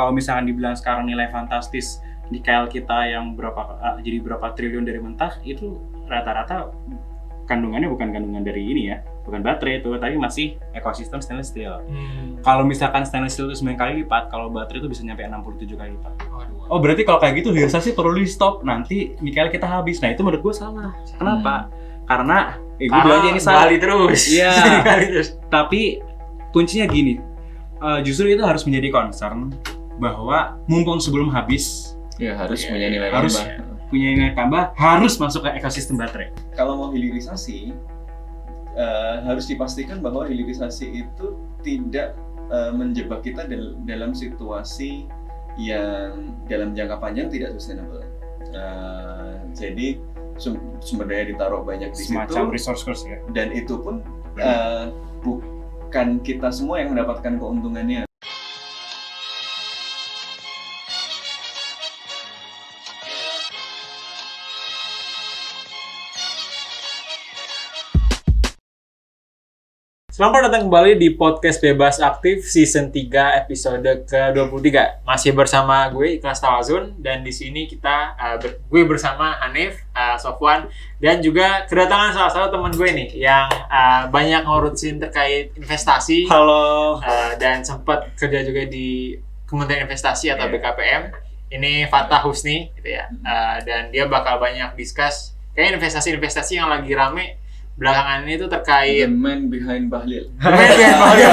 kalau misalkan dibilang sekarang nilai fantastis nikel kita yang berapa uh, jadi berapa triliun dari mentah itu rata-rata kandungannya bukan kandungan dari ini ya bukan baterai itu tapi masih ekosistem stainless steel. Hmm. kalau misalkan stainless steel itu 9 kali lipat kalau baterai itu bisa nyampe 67 kali lipat. Oh berarti kalau kayak gitu hilirisasi perlu di stop nanti nikel kita habis. Nah itu menurut gue salah. Kenapa? Karena eh, gue bilang aja ini salah. terus. Iya. Tapi kuncinya gini. Eh, justru itu harus menjadi concern bahwa mumpung sebelum habis Ya harus Iya, punya nilai harus. tambah. punya nilai tambah harus masuk ke ekosistem baterai Kalau mau hilirisasi eh, harus dipastikan bahwa hilirisasi itu tidak eh, menjebak kita dal- dalam situasi yang dalam jangka panjang tidak sustainable. Eh, jadi sum- sumber daya ditaruh banyak di semacam situ resource curse ya dan itu pun eh, bukan kita semua yang mendapatkan keuntungannya. Selamat datang kembali di podcast Bebas Aktif season 3 episode ke-23. Masih bersama gue Ikhlas Tawazun dan di sini kita uh, ber- gue bersama Hanif, uh, Sofwan dan juga kedatangan salah satu teman gue nih yang uh, banyak ngurusin terkait investasi halo uh, dan sempat kerja juga di Kementerian Investasi atau Iya. BKPM. Ini Fatah Husni gitu ya. Uh, dan dia bakal banyak discuss kayak investasi-investasi yang lagi rame belakangan ini tuh terkait The man behind Bahlil. Keren, bahaya.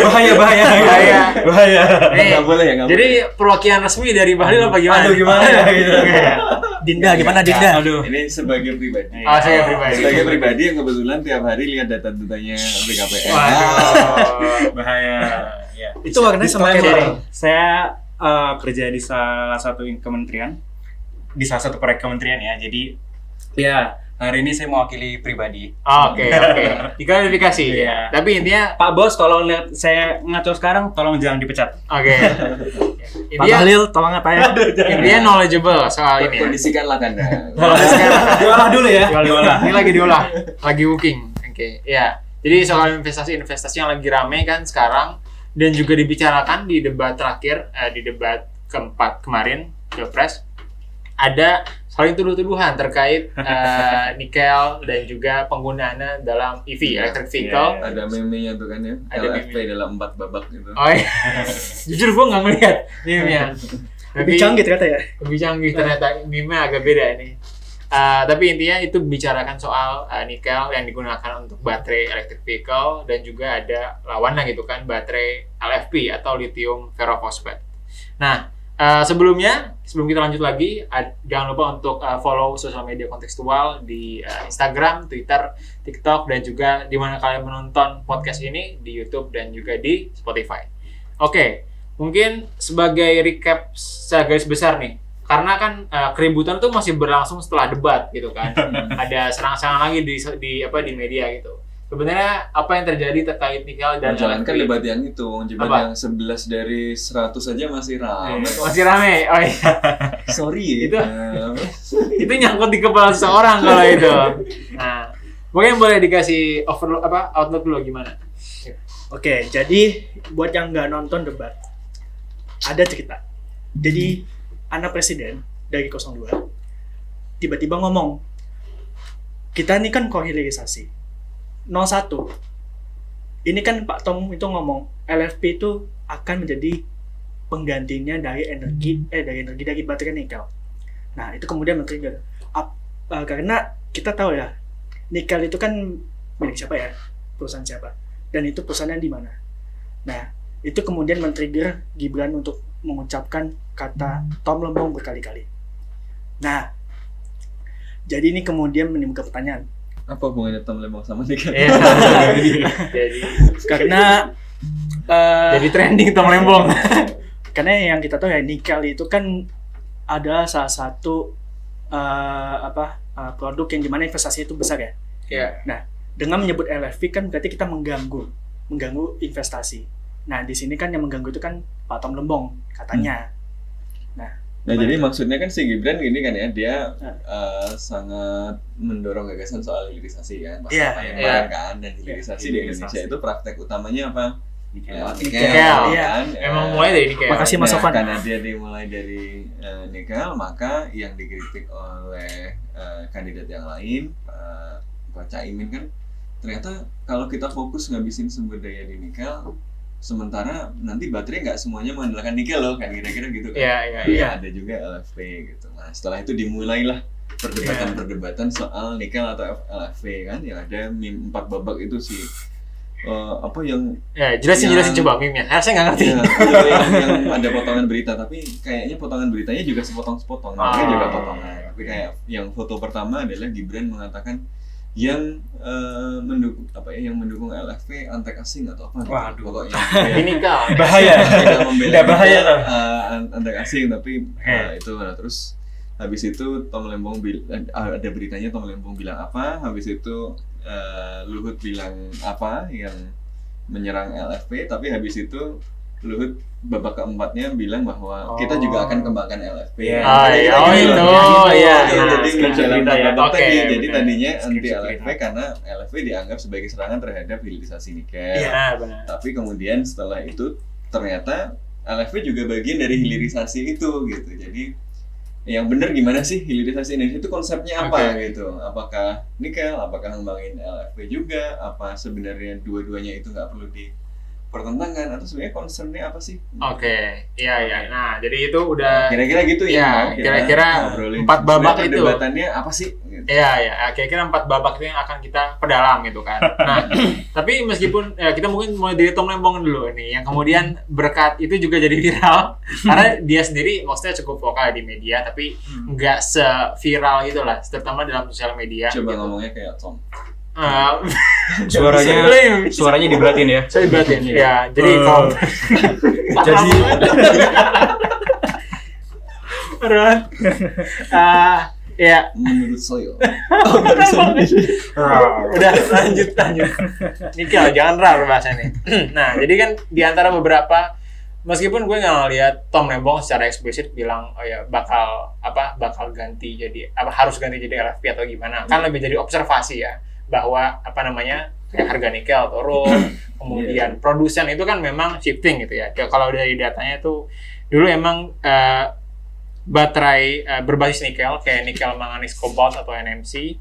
bahaya bahaya Bahaya. bahaya Nih, Nggak boleh ya, nggak Jadi perwakilan resmi dari Bahlil apa gimana? aduh gimana ya gitu Dinda gimana Dinda? aduh. Ini sebagai pribadi. Oh, saya pribadi. Sebagai pribadi yang kebetulan tiap hari lihat data-datanya BKPM. Waduh. bahaya ya Itu warnanya sama Disclaimer, kayak saya eh, kerja di salah satu kementerian di salah satu proyek kementerian ya jadi ya hari ini saya mewakili pribadi Oh, Oke, oke. Diklarifikasi. Iya. Tapi intinya Pak Bos kalau lihat saya ngaco sekarang tolong jangan dipecat oke. Pak Intinya Bahlil tolong apa ya? intinya knowledgeable soal ini. ya. Kondisikanlah kanda. diolah dulu ya Diolah. Ini lagi diolah, lagi booking. Oke, ya. Jadi soal investasi-investasi yang lagi rame kan sekarang dan juga dibicarakan di debat terakhir, eh, di debat keempat kemarin, Pilpres, ada saling tuduh-tuduhan terkait eh, nikel dan juga penggunaannya dalam EV, electric vehicle. Iya, Ada meme-nya tuh kan ya. Ada LFP meme. dalam empat babak gitu. Oh iya. Jujur gue nggak ngeliat meme-nya. Lebih canggih ternyata ya. lebih canggih ternyata meme agak beda ini. Uh, tapi intinya itu bicarakan soal uh, nikel yang digunakan untuk baterai electric vehicle dan juga ada lawannya gitu kan baterai LFP atau lithium ferrophosphate. Nah uh, sebelumnya sebelum kita lanjut lagi ad- jangan lupa untuk uh, follow sosial media kontekstual di uh, Instagram, Twitter, TikTok dan juga di mana kalian menonton podcast ini di YouTube dan juga di Spotify. Oke, mungkin sebagai recap secara garis besar nih, karena kan uh, keributan tuh masih berlangsung setelah debat gitu kan, ada serang-serangan lagi di di apa di media gitu. Sebenarnya apa yang terjadi terkait nikel dan Jangankan LFP? debat yang itu, debat Apa? yang 11 dari 100 saja masih ramai. Eh, masih rame. Oh iya, Sorry ya. Itu- itu nyangkut di kepala seseorang kalau itu. Nah, mungkin boleh dikasih overlook apa outlook dulu gimana? Oke, jadi buat yang nggak nonton debat, ada cerita. Jadi anak presiden dari 02 tiba-tiba ngomong, kita ini kan kohilirisasi. 01. Ini kan Pak Tom itu ngomong, LFP itu akan menjadi penggantinya dari energi eh dari energi dari baterai nikel. Nah, itu kemudian men-trigger. Ap- eh, karena kita tahu ya, nikel itu kan milik siapa ya? Perusahaan siapa? Dan itu perusahaannya di mana? Nah, itu kemudian men-trigger Gibran untuk mengucapkan kata Tom Lembong berkali-kali. Nah, jadi ini kemudian menimbulkan pertanyaan. Apa hubungannya Tom Lembong sama Nikel? Iya. jadi Karena eh, jadi trending Tom Lembong. karena yang kita tahu ya nikel itu kan adalah salah satu eh, apa eh, produk yang di mana investasi itu besar ya. Iya. Dengan menyebut LFV kan berarti kita mengganggu, mengganggu investasi. Nah di sini kan yang mengganggu itu kan Pak Tom Lembong katanya. Nah, jadi maksudnya kan si Gibran gini kan ya, dia Nah. eh, sangat mendorong gagasan soal hilirisasi kan, pas Iya, kampanye iya. kemarin kan, dan hilirisasi di hilirisasi. Indonesia itu praktek utamanya apa? Nikel. lewat Nikel. nikel, Iya. kan? Emang Eh, mulai dari nikel. Makasih, Mas nah, Sofan. Karena dia dimulai dari eh, nikel, maka yang dikritik oleh eh, kandidat yang lain, Pak Pak Caimin kan, ternyata kalau kita fokus ngabisin sumber daya di nikel, sementara nanti baterai nggak semuanya mengandalkan nikel loh, kan kira-kira gitu kan? Iya, iya, Iya, iya. Ada juga LFP gitu. Nah, setelah itu dimulailah perdebatan-perdebatan soal nikel atau LFP kan, yang ada meme empat babak itu sih. Eh, apa yang Ya, jelasin Yang- jelasin coba meme-nya. Saya nggak ngerti. Ya, yang, yang ada potongan berita tapi kayaknya potongan beritanya juga sepotong-sepotong namanya Ah. juga potongan tapi kayak yang foto pertama adalah Gibran mengatakan yang eh, mendukung apa ya yang mendukung LFP antek asing atau apa gitu Waduh. pokoknya Ini kau. Bahaya. tidak membela bahaya kita, loh. eh, an- antek asing tapi eh, itu nah, terus habis itu Tom Lembong bil- eh, ada beritanya Tom Lembong bilang apa habis itu eh, Luhut bilang apa yang menyerang LFP tapi habis itu Luhut babak keempatnya bilang bahwa kita juga akan kembangkan LFP. Iya. Oh, iya. Oh, Gitu. itu. Gitu. Iya. Jadi Nah, jadi screenshot menjelang berita ya. babak tadi, jadi tadinya anti LFP karena LFP dianggap sebagai serangan terhadap hilirisasi nikel. Iya. Benar, benar. Tapi kemudian setelah itu ternyata LFP juga bagian dari hilirisasi itu gitu. Jadi yang benar gimana sih hilirisasi Indonesia itu konsepnya apa Oke. gitu? Apakah nikel? Apakah ngembangin LFP juga? Apa sebenarnya dua-duanya itu nggak perlu dipertentangkan atau sebenarnya concernnya apa sih? Oke, iya iya. Nah, jadi itu udah Kira-kira gitu ya. Iya, kira-kira ngobrolin. empat babak itu. Perdebatannya apa sih? Gitu. Iya, iya. Kira-kira empat babak itu yang akan kita perdalam gitu kan. Nah, tapi meskipun ya, kita mungkin mulai dari Tom Lembong dulu nih, yang kemudian berkat itu juga jadi viral karena dia sendiri maksudnya cukup vokal di media, tapi Hmm. nggak se-viral gitu lah, terutama dalam sosial media. Coba gitu. ngomongnya kayak Tom. Eh, Suaranya suaranya diberatin ya. saya batin ya. Jadi Eh, kalau jadi Berat. Ah, ya Menurut saya. udah lanjut lanjut. Nikel jangan rar bahasa ini. Nah jadi kan di antara beberapa meskipun gue nggak ngeliat Tom Lembong secara eksplisit bilang oh ya bakal apa bakal ganti jadi apa harus ganti jadi LFP atau gimana. Kan lebih jadi observasi ya bahwa apa namanya kayak harga nikel turun kemudian produsen itu kan memang shifting gitu ya. Kalau dari datanya itu dulu emang eh, baterai eh, berbasis nikel kayak nikel manganis kobalt atau NMC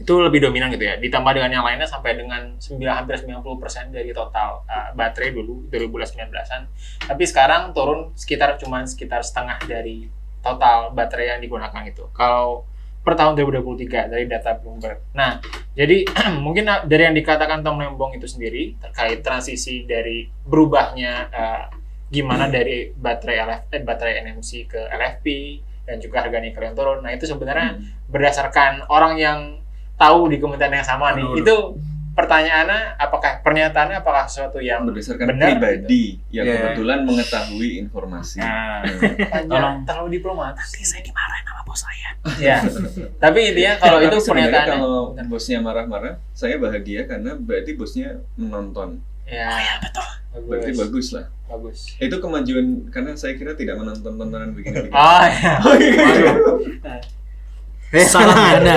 itu lebih dominan gitu ya. Ditambah dengan yang lainnya sampai dengan 9, hampir 90% dari total uh, baterai dulu 2019an tapi sekarang turun sekitar cuman sekitar setengah dari total baterai yang digunakan itu kalau per tahun 2023 dari data Bloomberg nah jadi mungkin uh, dari yang dikatakan Tom Lembong itu sendiri terkait transisi dari berubahnya uh, gimana dari baterai LF, eh, baterai NMC ke LFP dan juga harga nikel yang turun nah itu sebenarnya Hmm. berdasarkan orang yang tahu di kementerian yang sama nih Aduh. itu pertanyaannya apakah pernyataannya apakah sesuatu yang berdasarkan benar pribadi yang Iya. kebetulan mengetahui informasi. Nah, Tolong. terlalu diplomatis saya dimarahin sama bos saya. ya tapi intinya kalau Tapi itu pernyataannya kalau bosnya marah-marah, saya bahagia karena berarti bosnya menonton. ya Berarti bagus bagus lah. bagus Itu kemajuan karena saya kira tidak menonton tontonan begini-begini. oh ya Salah Anda.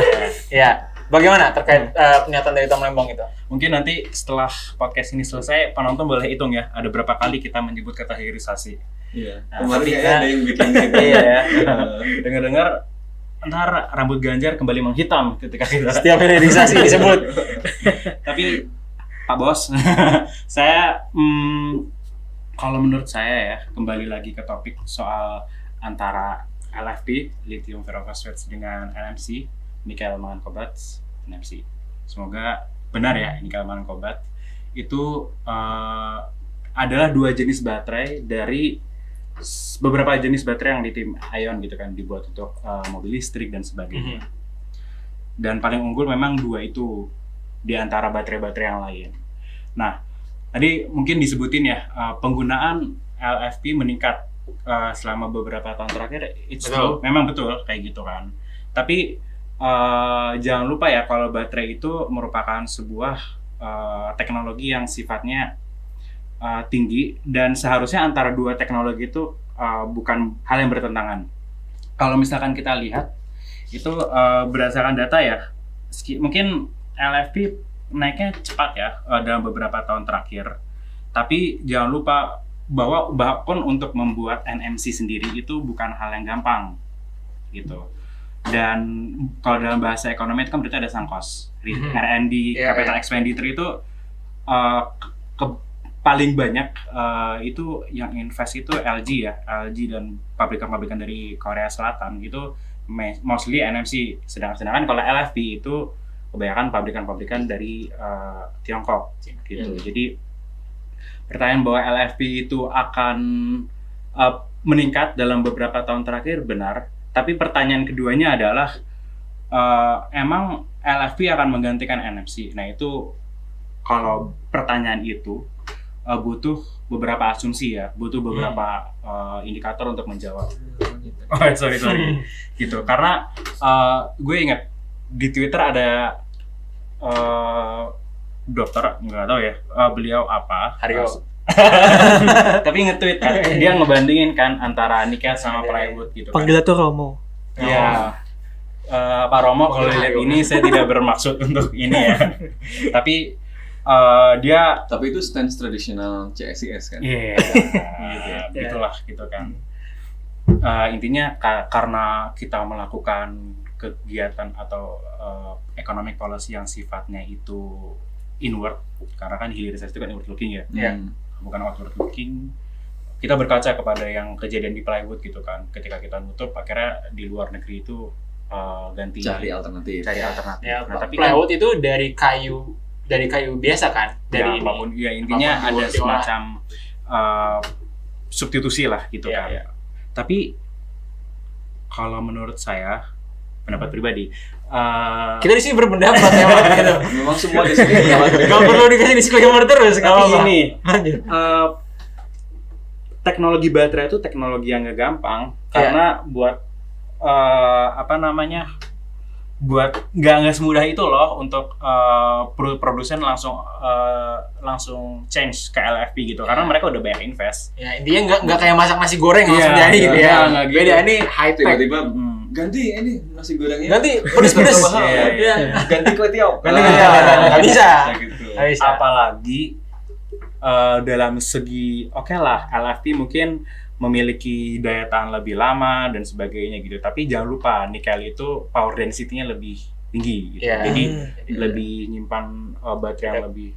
ya bagaimana terkait eh, pernyataan dari Tom Lembong itu mungkin nanti setelah podcast ini selesai penonton boleh hitung ya ada berapa kali kita menyebut kata hilirisasi. Iya. Nah, Kemarin kayaknya ada yang bikin gitu. Iya ya. Dengar-dengar ntar rambut Ganjar kembali menghitam ketika kita setiap hilirisasi disebut tapi Pak Bos, saya hmm, kalau menurut saya ya kembali lagi ke topik soal antara LFP lithium ferrophosphate dengan NMC nikel mangan cobalt NMC. Semoga benar ya nikel mangan cobalt itu eh, adalah dua jenis baterai dari beberapa jenis baterai yang di tim ion gitu kan dibuat untuk eh, mobil listrik dan sebagainya dan paling unggul memang dua itu di antara baterai-baterai yang lain. Nah, tadi mungkin disebutin ya uh, penggunaan LFP meningkat uh, selama beberapa tahun terakhir. It's Betul. true, memang betul kayak gitu kan. Tapi uh, jangan lupa ya kalau baterai itu merupakan sebuah uh, teknologi yang sifatnya uh, tinggi dan seharusnya antara dua teknologi itu uh, bukan hal yang bertentangan. Kalau misalkan kita lihat itu uh, berdasarkan data ya mungkin LFP naiknya cepat ya uh, dalam beberapa tahun terakhir tapi jangan lupa bahwa bahkan untuk membuat NMC sendiri itu bukan hal yang gampang gitu dan kalau dalam bahasa ekonomi itu kan berarti ada sang cost Mhm. R&D Iya, capital iya. expenditure itu uh, ke- paling banyak uh, itu yang invest itu LG ya LG dan pabrikan-pabrikan dari Korea Selatan itu mostly NMC sedangkan sedangkan kalau LFP itu kebanyakan pabrikan-pabrikan dari uh, Tiongkok gitu Hmm. jadi pertanyaan bahwa LFP itu akan uh, meningkat dalam beberapa tahun terakhir benar tapi pertanyaan keduanya adalah uh, emang LFP akan menggantikan NFC nah itu kalau pertanyaan itu uh, butuh beberapa asumsi ya. Butuh beberapa uh, indikator untuk menjawab. Oh sorry sorry. Gitu. Karena uh, gue ingat di Twitter ada uh, dokter nggak tahu ya uh, beliau apa? Haryo. tapi nge-tweet kan dia ngebandingin kan antara nikel sama plywood gitu kan Panggil tuh Romo. Iya. Eh, Pak Romo kalau lihat ini saya tidak bermaksud untuk ini ya tapi eh, dia Tapi itu stance tradisional CSIS kan. Iya, gitu ya, gitulah gitu kan. Eh, intinya ka- karena kita melakukan kegiatan atau eh, economic policy yang sifatnya itu inward, karena kan hilirisasi itu kan inward looking ya, Iya. Hmm. Bukan outward looking. Kita berkaca kepada yang kejadian di plywood gitu kan, ketika kita nutup, akhirnya di luar negeri itu eh, ganti Cari alternatif. cari alternatif. Ya, Nah, tapi kan plywood itu dari kayu dari kayu biasa kan? dari ya, apa pun ya intinya Apa pun ada semacam uh, substitusi lah gitu Iya, kan iya. tapi kalau menurut saya pendapat pribadi uh, kita di sini berpendapat ya gitu. Memang semua di sini Gak perlu dikasih disclaimer terus, tapi apa-apa. ini Lanjut. uh, teknologi baterai itu teknologi yang gak gampang Iya. karena buat uh, apa namanya buat nggak nggak semudah itu loh untuk uh, pro- produsen langsung uh, langsung change ke LFP gitu karena Iya. mereka udah bayar invest Ya, intinya nggak nggak kayak masak nasi goreng langsung Iya, jadi gitu iya, ya. nggak gitu. Beda ini high tech. tiba-tiba Hmm. ganti ini nasi gorengnya. Ganti pedes-pedes. Iya, Iya. Ganti kue tiaw. Ganti Ah, kue tiaw. Nggak bisa. Ya gitu. Nggak bisa. apalagi uh, dalam segi oke lah LFP mungkin memiliki daya tahan lebih lama dan sebagainya gitu tapi jangan lupa nikel itu power density-nya lebih tinggi gitu. Iya. jadi Hmm. lebih nyimpan uh, baterai yang lebih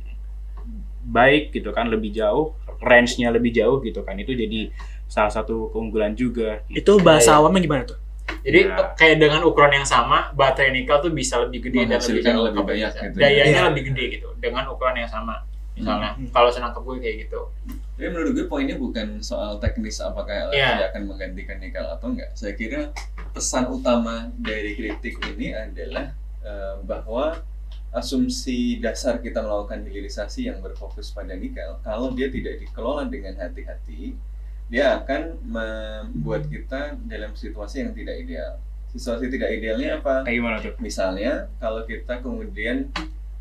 baik gitu kan lebih jauh range-nya lebih jauh gitu kan itu jadi salah satu keunggulan juga Itu bahasa Iya, iya. awamnya gimana tuh? Jadi Ya. kayak dengan ukuran yang sama, baterai nikel tuh bisa lebih gede dan lebih jauh lebih banyak kapasitasnya. gitu ya. Dayanya Iya. lebih gede gitu dengan ukuran yang sama. Misalnya, Hmm. kalau senangkap gue kayak gitu. Tapi menurut gue poinnya bukan soal teknis apakah LFP Iya. akan menggantikan nikel atau enggak. Saya kira pesan utama dari kritik ini adalah eh, bahwa asumsi dasar kita melakukan hilirisasi yang berfokus pada nikel, kalau dia tidak dikelola dengan hati-hati, dia akan membuat kita dalam situasi yang tidak ideal. Situasi tidak idealnya apa? kayak gimana tuh Misalnya kalau kita kemudian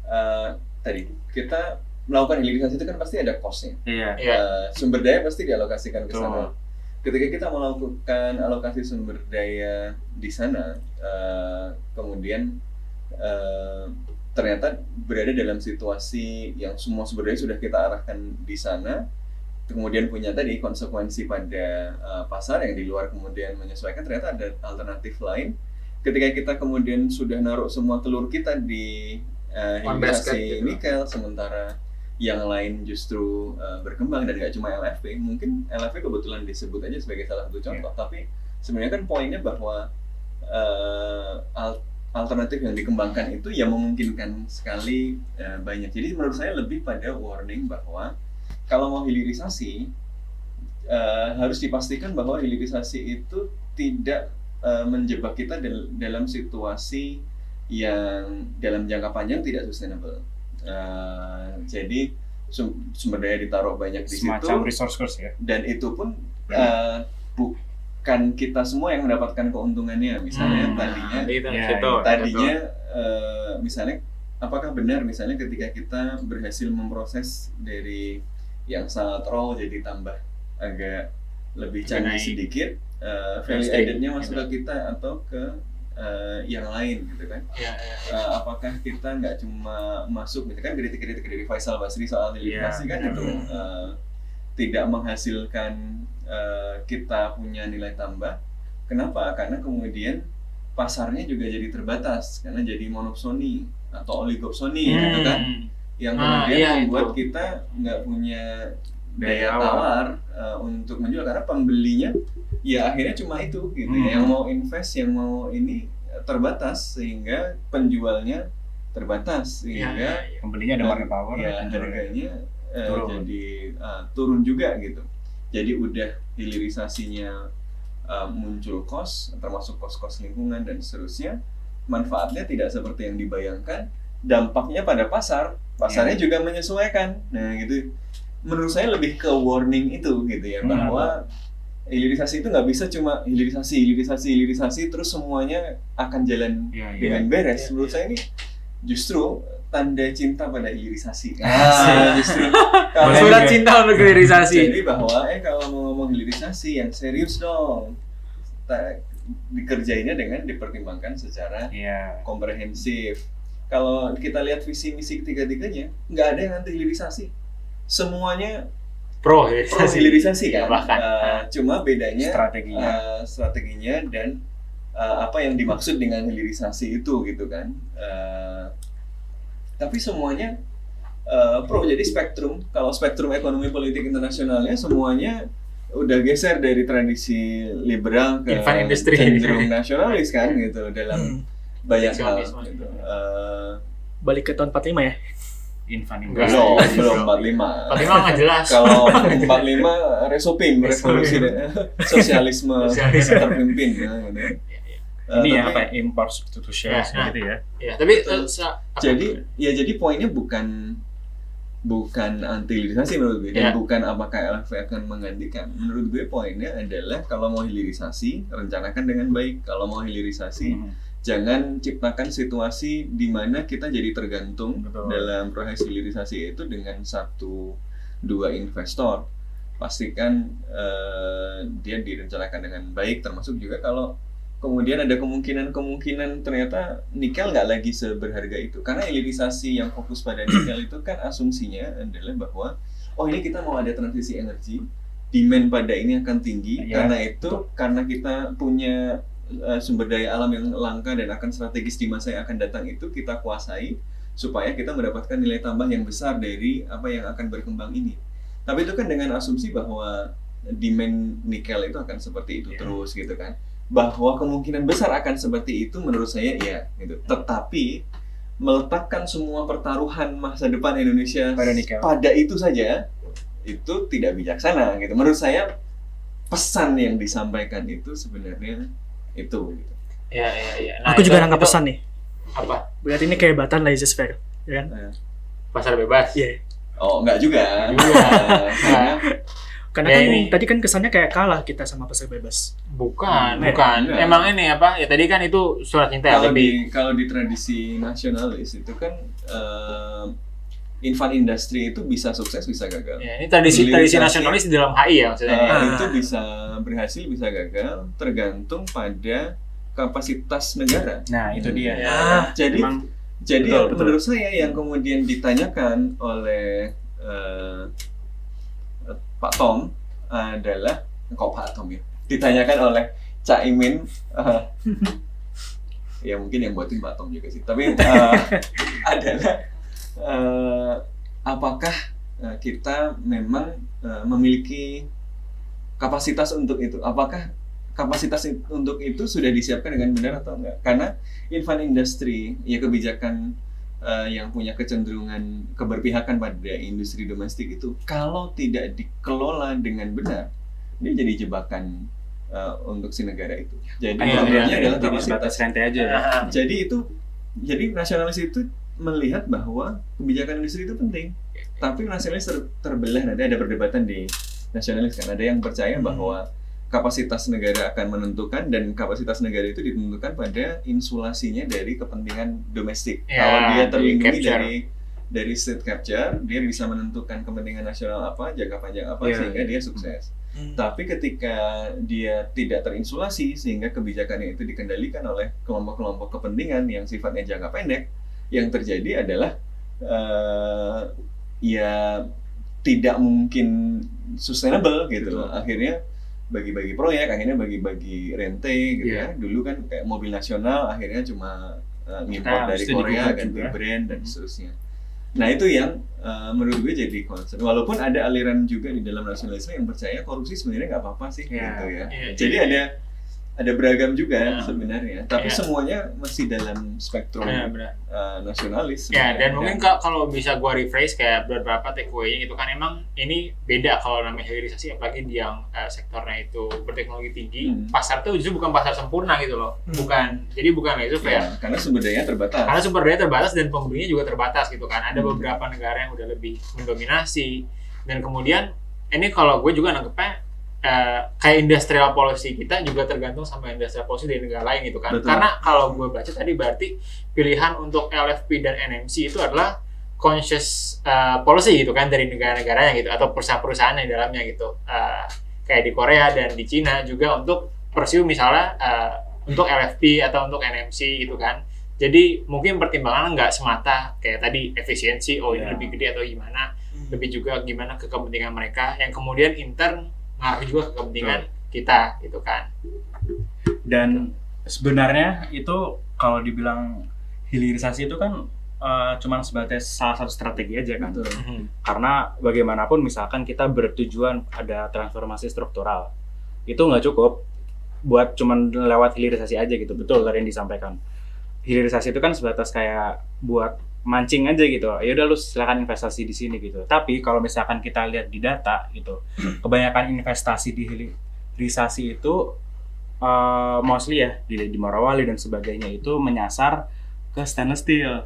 eh, tadi kita melakukan hilirisasi itu kan pasti ada cost-nya. iya. Eh, sumber daya pasti dialokasikan ke sana. Ketika kita melakukan alokasi sumber daya di sana, eh, kemudian eh, ternyata berada dalam situasi yang semua sumber daya sudah kita arahkan di sana, kemudian punya tadi konsekuensi pada eh, pasar yang di luar kemudian menyesuaikan, ternyata ada alternatif lain. Ketika kita kemudian sudah naruh semua telur kita di eh, basket hilirisasi gitu. nikel, sementara yang lain justru uh, berkembang dan nggak cuma LFP mungkin LFP kebetulan disebut aja sebagai salah satu contoh tapi sebenarnya kan poinnya bahwa uh, al- alternatif yang dikembangkan itu ya memungkinkan sekali uh, banyak. Jadi menurut saya lebih pada warning bahwa kalau mau hilirisasi uh, harus dipastikan bahwa hilirisasi itu tidak uh, menjebak kita dal- dalam situasi yang dalam jangka panjang tidak sustainable. Uh, jadi sum- sumber daya ditaruh banyak di semacam situ resource curse ya dan itu pun uh, bukan kita semua yang mendapatkan keuntungannya. Misalnya Hmm. tadinya Nah, itu, Iya, situ, iya. tadinya eh, misalnya apakah benar misalnya ketika kita berhasil memproses dari yang sangat raw jadi tambah agak lebih canggih sedikit eh, value added-nya masuk gitu. ke kita atau ke eh, yang lain gitu kan Ya, ya. Eh, apakah kita nggak cuma masuk misalkan kritik-kritik dari Faisal Basri soal Iya, kan benar. itu eh, tidak menghasilkan eh, kita punya nilai tambah kenapa karena kemudian pasarnya juga jadi terbatas karena jadi monopsoni atau oligopsoni Hmm. gitu kan yang Ah, kemudian iya, membuat itu. kita nggak punya Daya tawar uh, untuk menjual karena pembelinya ya akhirnya cuma itu gitu Hmm. ya. yang mau invest yang mau ini uh, terbatas sehingga penjualnya terbatas Ya, sehingga ya, ya. Pembelinya ada market power. ya harganya uh, Turun. jadi uh, turun juga gitu jadi udah hilirisasinya uh, muncul kos termasuk kos-kos lingkungan dan seterusnya manfaatnya tidak seperti yang dibayangkan dampaknya pada pasar pasarnya Ya. juga menyesuaikan nah gitu menurut saya lebih ke warning itu gitu ya Hmm. Hilirisasi itu nggak bisa cuma hilirisasi hilirisasi hilirisasi terus semuanya akan jalan Iya, iya. dengan beres Iya, menurut iya. saya ini justru tanda cinta pada hilirisasi Ah. justru Surat cinta untuk hilirisasi. jadi bahwa eh kalau mau ngomong hilirisasi yang serius dong Ta- dikerjainnya dengan dipertimbangkan secara Iya. komprehensif kalau kita lihat visi misi ketiga-tiganya nggak ada yang anti hilirisasi semuanya Pro pro hilirisasi. hilirisasi kan Bahkan. Eh, cuma bedanya Strateginya. eh, strateginya dan eh, apa yang dimaksud dengan hilirisasi itu gitu kan Eh, tapi semuanya eh, pro jadi spektrum kalau spektrum ekonomi politik internasionalnya semuanya udah geser dari tradisi liberal ke Infant industry. cenderung nasionalis kan gitu dalam Hmm. banyak hal gitu. Eh, Balik ke tahun 45 ya. Infan belum belum 45 Fatima nggak jelas. kalau 45 resopim revolusi dan- sosialisme Sosialisme. terpimpin ya, gitu. Iya, Eh, Ini tapi- apa ya? Import substitution Ya, nah. gitu ya. Ya, tapi eh, sa- apa? jadi ya jadi poinnya bukan bukan anti hilirisasi menurut gue dan Ya. bukan apakah LFV akan menggantikan menurut gue poinnya adalah kalau mau hilirisasi rencanakan dengan baik kalau mau hilirisasi Hmm. Jangan ciptakan situasi di mana kita jadi tergantung Betul. dalam proses hilirisasi itu dengan satu dua investor. Pastikan eh, dia direncanakan dengan baik termasuk juga kalau kemudian ada kemungkinan-kemungkinan ternyata nikel nggak lagi seberharga itu. Karena hilirisasi yang fokus pada nikel itu kan asumsinya adalah bahwa oh ini kita mau ada transisi energi demand pada ini akan tinggi Ya, karena itu karena kita punya eh, sumber daya alam yang langka dan akan strategis di masa yang akan datang itu kita kuasai supaya kita mendapatkan nilai tambah yang besar dari apa yang akan berkembang ini. Tapi itu kan dengan asumsi bahwa demand nikel itu akan seperti itu Ya. terus gitu kan. Bahwa kemungkinan besar akan seperti itu menurut saya iya gitu. Tetapi meletakkan semua pertaruhan masa depan Indonesia Pada nikel. pada itu saja itu tidak bijaksana gitu. Menurut saya pesan yang disampaikan itu sebenarnya itu gitu. Ya, ya, ya. Nah, Aku juga itu- nangkap itu pesan nih. Apa? Berarti ini kehebatan laissez-faire, ya kan? Pasar bebas. Iya. Oh, enggak juga. Juga. Nah, karena Ya, kan ini. tadi kan kesannya kayak kalah kita sama pasar bebas. Bukan, Hmm, bukan. enggak. Emang ini apa? Ya tadi kan itu surat cinta ya, kalau lebih. di kalau di tradisi nasionalis itu kan eh, infant industry itu bisa sukses bisa gagal. Ya, ini tradisi tradisi nasionalis di dalam HI ya maksudnya. Ah. itu bisa berhasil bisa gagal tergantung pada kapasitas negara. Nah, itu dia. Ya. Jadi Emang jadi betul, betul. menurut saya yang kemudian ditanyakan oleh eh, Pak Tom adalah kok Pak Tom ya ditanyakan oleh Cak Imin eh, ya mungkin yang buatin Pak Tom juga sih tapi eh, adalah eh, apakah eh, kita memang eh, memiliki kapasitas untuk itu? Apakah kapasitas untuk itu sudah disiapkan dengan benar atau enggak? Karena infant industry ya kebijakan eh, yang punya kecenderungan keberpihakan pada industri domestik itu kalau tidak dikelola dengan benar dia jadi jebakan eh, untuk si negara itu. Jadi Iya, problemnya iya, adalah jadi kapasitas. rantai aja ya. Jadi itu jadi nasionalis itu melihat bahwa kebijakan industri itu penting tapi nasionalis ter- terbelah nanti ada perdebatan di nasionalis kan ada yang percaya Hmm. bahwa kapasitas negara akan menentukan dan kapasitas negara itu ditentukan pada insulasinya dari kepentingan domestik Ya, kalau dia di terlindungi dari dari state capture dia bisa menentukan kepentingan nasional apa jangka panjang apa Iya. sehingga dia sukses Hmm. Tapi ketika dia tidak terinsulasi sehingga kebijakannya itu dikendalikan oleh kelompok-kelompok kepentingan yang sifatnya jangka pendek, yang terjadi adalah eh, ya tidak mungkin sustainable gitu loh. Akhirnya bagi-bagi proyek, akhirnya bagi-bagi rente gitu Iya. ya. Dulu kan kayak mobil nasional akhirnya cuma ngimpor Kita dari Korea ganti juga. brand dan Hmm. seterusnya. Nah itu yang eh, menurut gue jadi concern. Walaupun ada aliran juga di dalam nasionalisme yang percaya korupsi sebenarnya nggak apa-apa sih Iya. gitu ya. Iya, Jadi iya. ada ada beragam juga Iya. sebenarnya. Tapi Iya. semuanya masih dalam spektrum benar. eh, nasionalis. Ya, sebenarnya. dan mungkin ka- kalau bisa gua rephrase kayak beberapa takeaway-nya gitu kan emang ini beda kalau namanya hilirisasi apalagi di yang eh, sektornya itu berteknologi tinggi. Hmm. Pasar itu justru bukan pasar sempurna gitu loh. Hmm. Bukan. Jadi bukan itu Ya, karena sumber daya terbatas. Karena sumber daya terbatas dan pembelinya juga terbatas gitu kan. Ada Hmm. beberapa negara yang udah lebih mendominasi dan kemudian ini kalau gue juga nangkepnya eh, kayak industrial policy kita juga tergantung sama industrial policy dari negara lain gitu kan. Betul. Karena kalau gue baca tadi berarti pilihan untuk LFP dan NMC itu adalah conscious uh, policy gitu kan dari negara-negaranya gitu atau perusahaan-perusahaan yang di dalamnya gitu. Uh, kayak di Korea dan di Cina juga untuk pursue misalnya uh, untuk LFP atau untuk NMC gitu kan. Jadi mungkin pertimbangan nggak semata kayak tadi efisiensi, oh ini Iya. lebih gede atau gimana, Hmm. lebih juga gimana ke kepentingan mereka yang kemudian intern ngaruh juga ke kepentingan kita gitu kan. dan sebenarnya itu kalau dibilang hilirisasi itu kan eh, cuman sebatas salah satu strategi aja kan. Betul. karena bagaimanapun misalkan kita bertujuan ada transformasi struktural itu nggak cukup buat cuman lewat hilirisasi aja gitu. Betul tadi yang disampaikan. Hilirisasi itu kan sebatas kayak buat mancing aja gitu. Ya udah lu silakan investasi di sini gitu. Tapi kalau misalkan kita lihat di data gitu kebanyakan investasi di hilirisasi itu eh, mostly ya di, di Morowali dan sebagainya itu menyasar ke stainless steel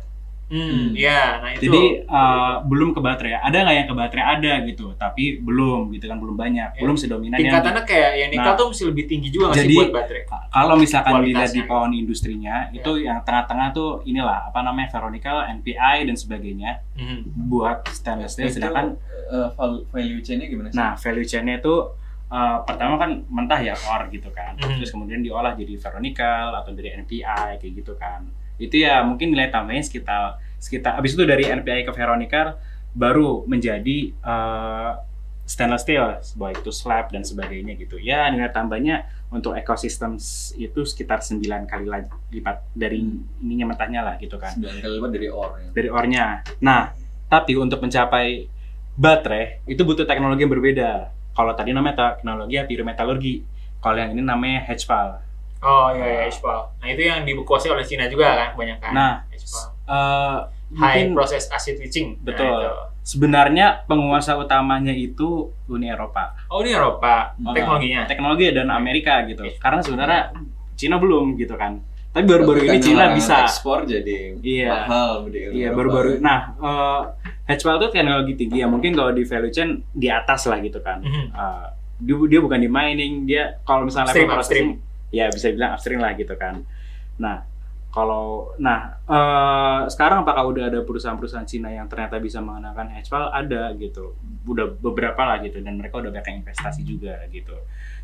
Hmm, ya, nah itu. jadi uh, belum ke baterai. Ada nggak yang ke baterai? Ada gitu, tapi belum gitu kan belum banyak, Ya. belum sedominan yang. tingkatannya kayak yang nikel Nah, tuh mesti lebih tinggi juga nggak sih jadi- buat baterai. Kalau misalkan dilihat di pohon industrinya, itu yang tengah-tengah tuh inilah apa namanya ferronickel, NPI dan sebagainya Mhm. buat stainless steel. Sedangkan eh, val- value chain-nya gimana sih? nah value chain-nya itu uh, pertama kan mentah ya ore gitu kan, Mhm. terus kemudian diolah jadi ferronickel atau dari NPI kayak gitu kan. Itu ya mungkin nilai tambahnya sekitar sekitar abis itu dari NPI ke ferronickel baru menjadi uh, stainless steel baik itu slab dan sebagainya gitu. Ya nilai tambahnya untuk ekosistem itu sekitar 9 kali la- lipat dari ininya mentahnya lah gitu kan. 9 kali lipat dari ore. ya. dari ore-nya nah tapi untuk mencapai baterai itu butuh teknologi yang berbeda. Kalau tadi namanya teknologi pyrometalurgi kalau yang ini namanya HPAL Oh iya, iya, HPAL. Nah itu yang dikuasai oleh Cina juga kan, banyak kan. Nah, HPAL. Eh, High mungkin process acid leaching. Nah, Betul. itu. sebenarnya penguasa utamanya itu Uni Eropa Oh ini Eropa Ah, teknologinya. teknologi dan Amerika gitu karena sebenarnya Cina belum gitu kan tapi baru-baru ini Cina bisa ekspor jadi Iya. mahal di iya Eropa. baru-baru nah eh HPAL itu teknologi tinggi ya mungkin kalau di value chain di atas lah gitu kan Mhm. Eh, dia, dia bukan di mining dia kalau misalnya Upstream, level processing, upstream. Ya bisa bilang upstream lah gitu kan. Nah kalau nah eh, sekarang apakah udah ada perusahaan-perusahaan Cina yang ternyata bisa mengenakan HPAL ada gitu. Udah beberapa lah gitu dan mereka udah banyak investasi juga gitu.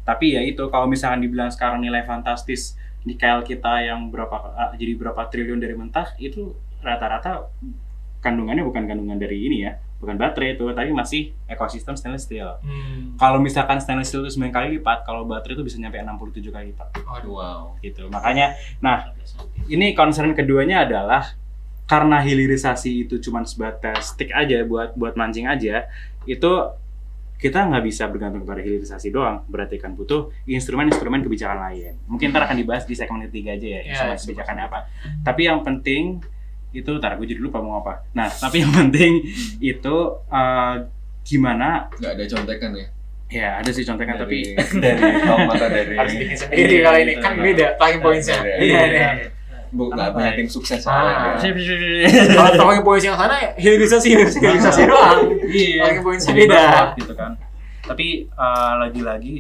Tapi ya itu kalau misalkan dibilang sekarang nilai fantastis nikel kita yang berapa ah, jadi berapa triliun dari mentah itu rata-rata kandungannya bukan kandungan dari ini ya bukan baterai itu tapi masih ekosistem stainless steel Hmm. kalau misalkan stainless steel itu 9 kali lipat, kalau baterai itu bisa nyampe 67 kali lipat Waduh. Wow. gitu. Makanya nah ini concern keduanya adalah karena hilirisasi itu cuma sebatas stick aja buat buat mancing aja, itu kita nggak bisa bergantung pada hilirisasi doang. Berarti kan butuh instrumen-instrumen kebijakan lain. Mungkin ntar akan dibahas di segmen ketiga aja ya, Ya, instrumen ya, kebijakannya apa. Tapi yang penting itu, ntar gue jadi lupa mau apa. Nah, tapi yang penting itu eh, gimana Nggak ada contekan ya? Ya ada sih contekan tapi dari, dari kaum mata dari Harus bikin sendiri Iya, kali ini kan beda talking points-nya. Iya, Iya, iya. iya. Bu, nggak punya ya? tim sukses Ah. soalnya. Kalau talking points yang sana hilirisasi hilirisasi, hilirisasi doang. Iya. Talking points-nya Jadi beda. gitu kan. Tapi eh, lagi-lagi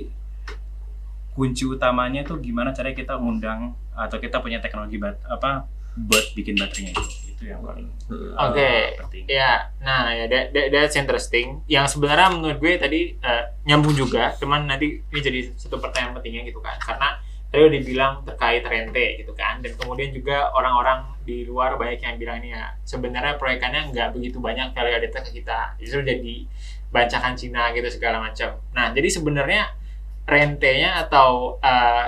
kunci utamanya tuh gimana caranya kita undang atau kita punya teknologi bat, apa buat bikin baterainya itu. itu yang paling Oke. eh, penting. Ya, nah ya that, that- that's interesting. Yang sebenarnya menurut gue tadi eh, nyambung juga, cuman nanti ini jadi satu pertanyaan pentingnya gitu kan. Karena tadi udah dibilang terkait rente gitu kan, dan kemudian juga orang-orang di luar banyak yang bilang ini ya sebenarnya proyekannya nggak begitu banyak value added ke kita, justru jadi bancakan Cina gitu segala macam. Nah jadi sebenarnya rentenya atau eh,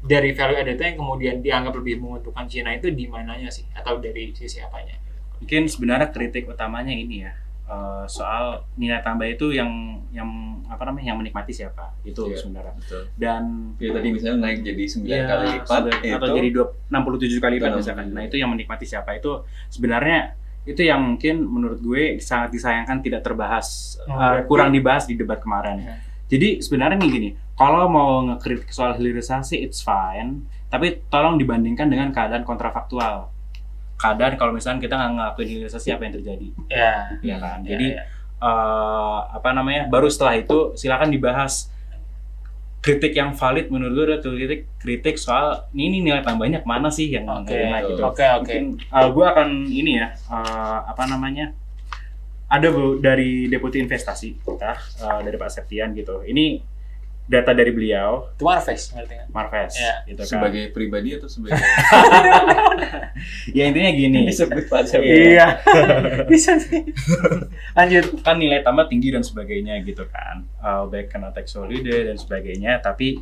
dari value added yang kemudian dianggap lebih menguntungkan Cina itu di mananya sih atau dari sisi apanya? Mungkin sebenarnya kritik utamanya ini ya eh, soal nilai tambah itu yang yang apa namanya yang menikmati siapa itu Iya. sebenarnya Betul. dan Ya tadi misalnya naik jadi 9 Iya, kali lipat itu atau jadi dua- 67 kali lipat 67. misalkan. Nah, itu yang menikmati siapa itu sebenarnya itu yang mungkin menurut gue sangat disayangkan tidak terbahas Oh, uh, kurang dibahas di debat kemarin. Iya. Jadi sebenarnya nih gini, kalau mau ngekritik soal hilirisasi it's fine, tapi tolong dibandingkan dengan keadaan kontrafaktual. Keadaan kalau misalnya kita nggak ngelakuin hilirisasi apa yang terjadi, Ya. ya kan? Ya, Jadi ya. eh, apa namanya? Baru setelah itu silakan dibahas kritik yang valid menurut gue adalah kritik kritik soal ini nilai tambahnya ke mana sih yang Oke, nggak gitu. oke, oke. Mungkin uh, gue akan ini ya uh, apa namanya ada bu dari deputi investasi kita uh, dari Pak Septian gitu. Ini data dari beliau Itu Marves ngerti kan? Marves Iya. gitu kan. sebagai pribadi atau sebagai ya intinya gini. disebut pajak Iya. Bisa sih. Lanjut. kan nilai tambah tinggi dan sebagainya gitu kan uh, baik kena tax holiday dan sebagainya tapi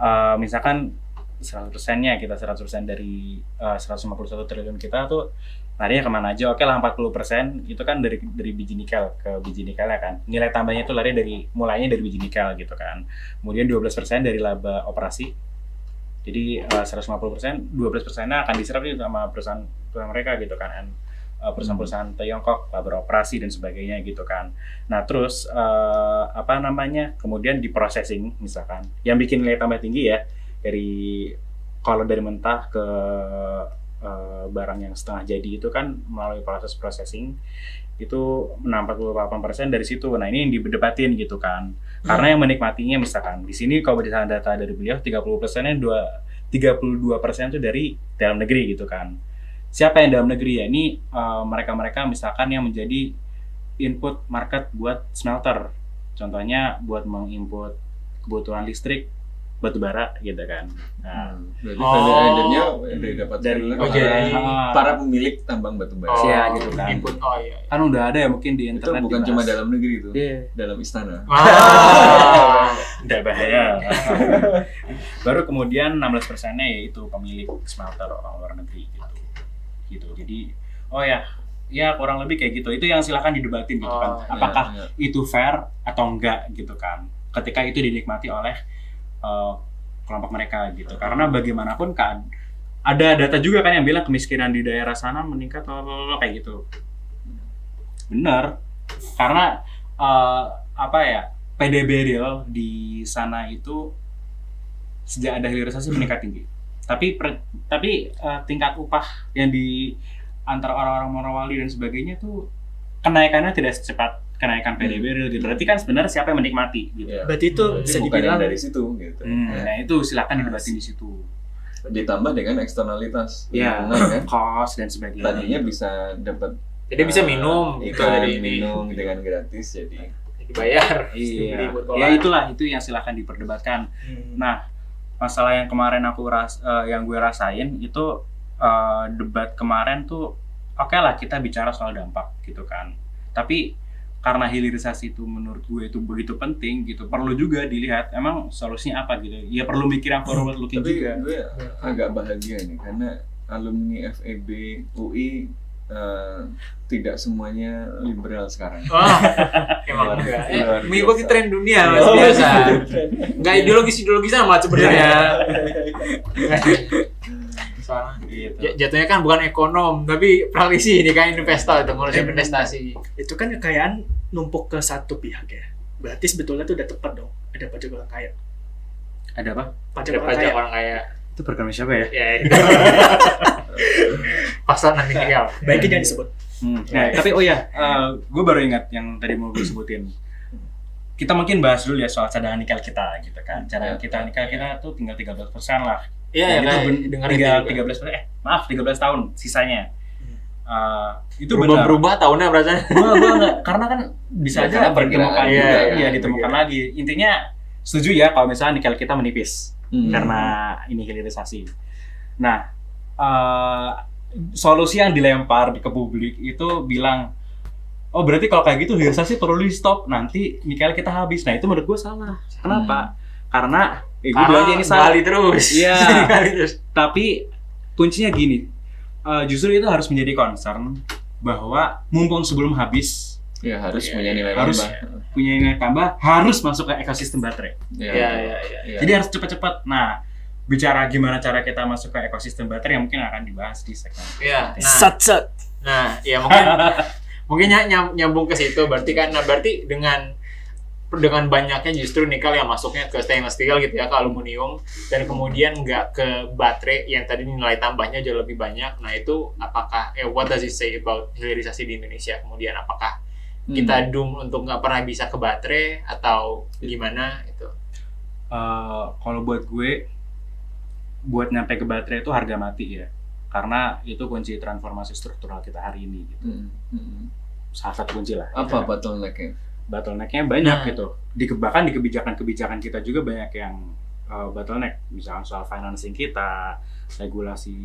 uh, misalkan 100 nya kita 100% dari uh, 151 triliun kita tuh larinya ke mana aja? Oke lah 40% itu kan dari dari biji nikel ke biji nikel ya kan. Nilai tambahnya itu lari dari mulainya dari biji nikel gitu kan. Kemudian 12% dari laba operasi. Jadi uh, 150% 12% nya akan diserap nih sama perusahaan, perusahaan mereka gitu kan uh, perusahaan-perusahaan Tiongkok, laba operasi dan sebagainya gitu kan. Nah terus uh, apa namanya kemudian di processing misalkan, yang bikin nilai tambah tinggi ya dari kalau dari mentah ke uh, barang yang setengah jadi itu kan melalui proses processing itu 48% dari situ. Nah ini yang diberdebatin gitu kan. Karena yang menikmatinya misalkan di sini kalau berdasarkan data dari beliau 30 persennya dua 32 persen itu dari dalam negeri gitu kan siapa yang dalam negeri ya ini eh, mereka-mereka misalkan yang menjadi input market buat smelter contohnya buat menginput kebutuhan listrik batu bara gitu kan nah, Berarti Oh. value dari dapat Dari- oh, para, jadi- para pemilik tambang batu bara. Iya, gitu kan. Input. Oh iya. iya. kan udah ada ya mungkin di Itu internet bukan dibahas. cuma dalam negeri itu, Iya. dalam istana. Ah. udah bahaya baru kemudian 16 persennya yaitu pemilik smelter orang luar negeri gitu gitu jadi oh ya ya kurang lebih kayak gitu itu yang silahkan didebatin gitu kan Oh, iya, apakah iya. itu fair atau enggak gitu kan ketika itu dinikmati oleh uh, kelompok mereka gitu. Karena bagaimanapun kan ada data juga kan yang bilang kemiskinan di daerah sana meningkat lalalala, kayak gitu. Benar karena uh, apa ya PDB real di sana itu sejak ada hilirisasi meningkat tinggi. Tapi per- tapi uh, tingkat upah yang di antara orang-orang Morowali dan sebagainya tuh kenaikannya tidak secepat kenaikan PDB real gitu. Berarti kan sebenarnya siapa yang menikmati gitu. Iya. Berarti itu Jadi bisa bukan dibilang dari situ gitu. Hmm, Ya. Nah itu silakan didebatin di situ. Ditambah dengan eksternalitas Ya, lingkungan kan. cost dan sebagainya. Tadinya bisa dapat Jadi bisa eh, minum gitu ikan, dari ini. minum dengan gratis jadi Dibayar. Iya. Ya itulah itu yang silakan diperdebatkan. Hmm. Nah, masalah yang kemarin aku ras eh, yang gue rasain itu eh, debat kemarin tuh oke lah kita bicara soal dampak gitu kan. Tapi karena hilirisasi itu menurut gue itu begitu penting gitu, perlu juga dilihat emang solusinya apa gitu. Ya perlu mikir yang forward looking tapi juga. gue agak bahagia nih karena alumni FEB UI eh, tidak semuanya liberal sekarang. Wah, emang enggak. Eh, mengikuti tren dunia mas biasa. Enggak ideologis ideologis sama sebenarnya. Soalnya Gitu. jatuhnya kan bukan ekonom tapi praktisi ini kan investor itu ngurusin Eh, investasi. itu kan kekayaan numpuk ke satu pihak ya. Berarti sebetulnya itu udah tepat dong. Ada pajak orang kaya. Ada apa? Pajak Ada orang pajak kaya. orang kaya. Itu program siapa ya? Ya, itu. Pasal nanti tinggal. Baiknya jangan disebut. Hmm. Nah, tapi oh ya, gue baru ingat yang tadi mau gue sebutin. Kita mungkin bahas dulu ya soal cadangan nikel kita gitu kan. Cadangan Ya. kita nikel kita tuh tinggal 13% lah. Iya, Dan ya, itu dengar tiga, itu juga. 13 persen, eh maaf 13 tahun sisanya. Hmm. Eh, itu benar. berubah-berubah tahunnya. Gua, gua nggak, karena kan bisa Ya, aja ditemukan, iya, juga, iya, ya, ditemukan perkiraan. lagi. Intinya setuju ya kalau misalnya nikel kita menipis Hmm. karena ini hilirisasi. Nah, eh, solusi yang dilempar ke publik itu bilang, oh berarti kalau kayak gitu hilirisasi perlu di stop, nanti nikel kita habis. Nah itu menurut gue salah. Kenapa? Karena, eh, gue bilang aja ini salah. Gali terus. Iya. Terus. Tapi kuncinya gini, eh, justru itu harus menjadi concern bahwa mumpung sebelum habis Ya harus Iya, punya iya, nilai harus. tambah. punya nilai tambah harus masuk ke ekosistem baterai. Ya, Iya, iya, iya. Iya. Jadi harus cepat-cepat. Nah, bicara gimana cara kita masuk ke ekosistem baterai yang mungkin akan dibahas di segmen. Iya. Nah, Sat sat. Nah, ya mungkin mungkin ny- nyam- nyambung ke situ berarti kan nah berarti dengan dengan banyaknya justru nikel yang masuknya ke stainless steel gitu ya ke aluminium dan kemudian nggak ke baterai yang tadi nilai tambahnya jauh lebih banyak nah itu apakah eh what does it say about hilirisasi di Indonesia kemudian apakah Hmm. kita doom untuk nggak pernah bisa ke baterai atau gimana itu Eh, kalau buat gue, buat nyampe ke baterai itu harga mati ya. Karena itu kunci transformasi struktural kita hari ini. Gitu. Hmm. Hmm. Salah satu kunci lah. Apa bottlenecknya? Bottlenecknya banyak Nah. gitu. Di bahkan di kebijakan-kebijakan kita juga banyak yang uh, bottleneck, misalnya soal financing kita, regulasi,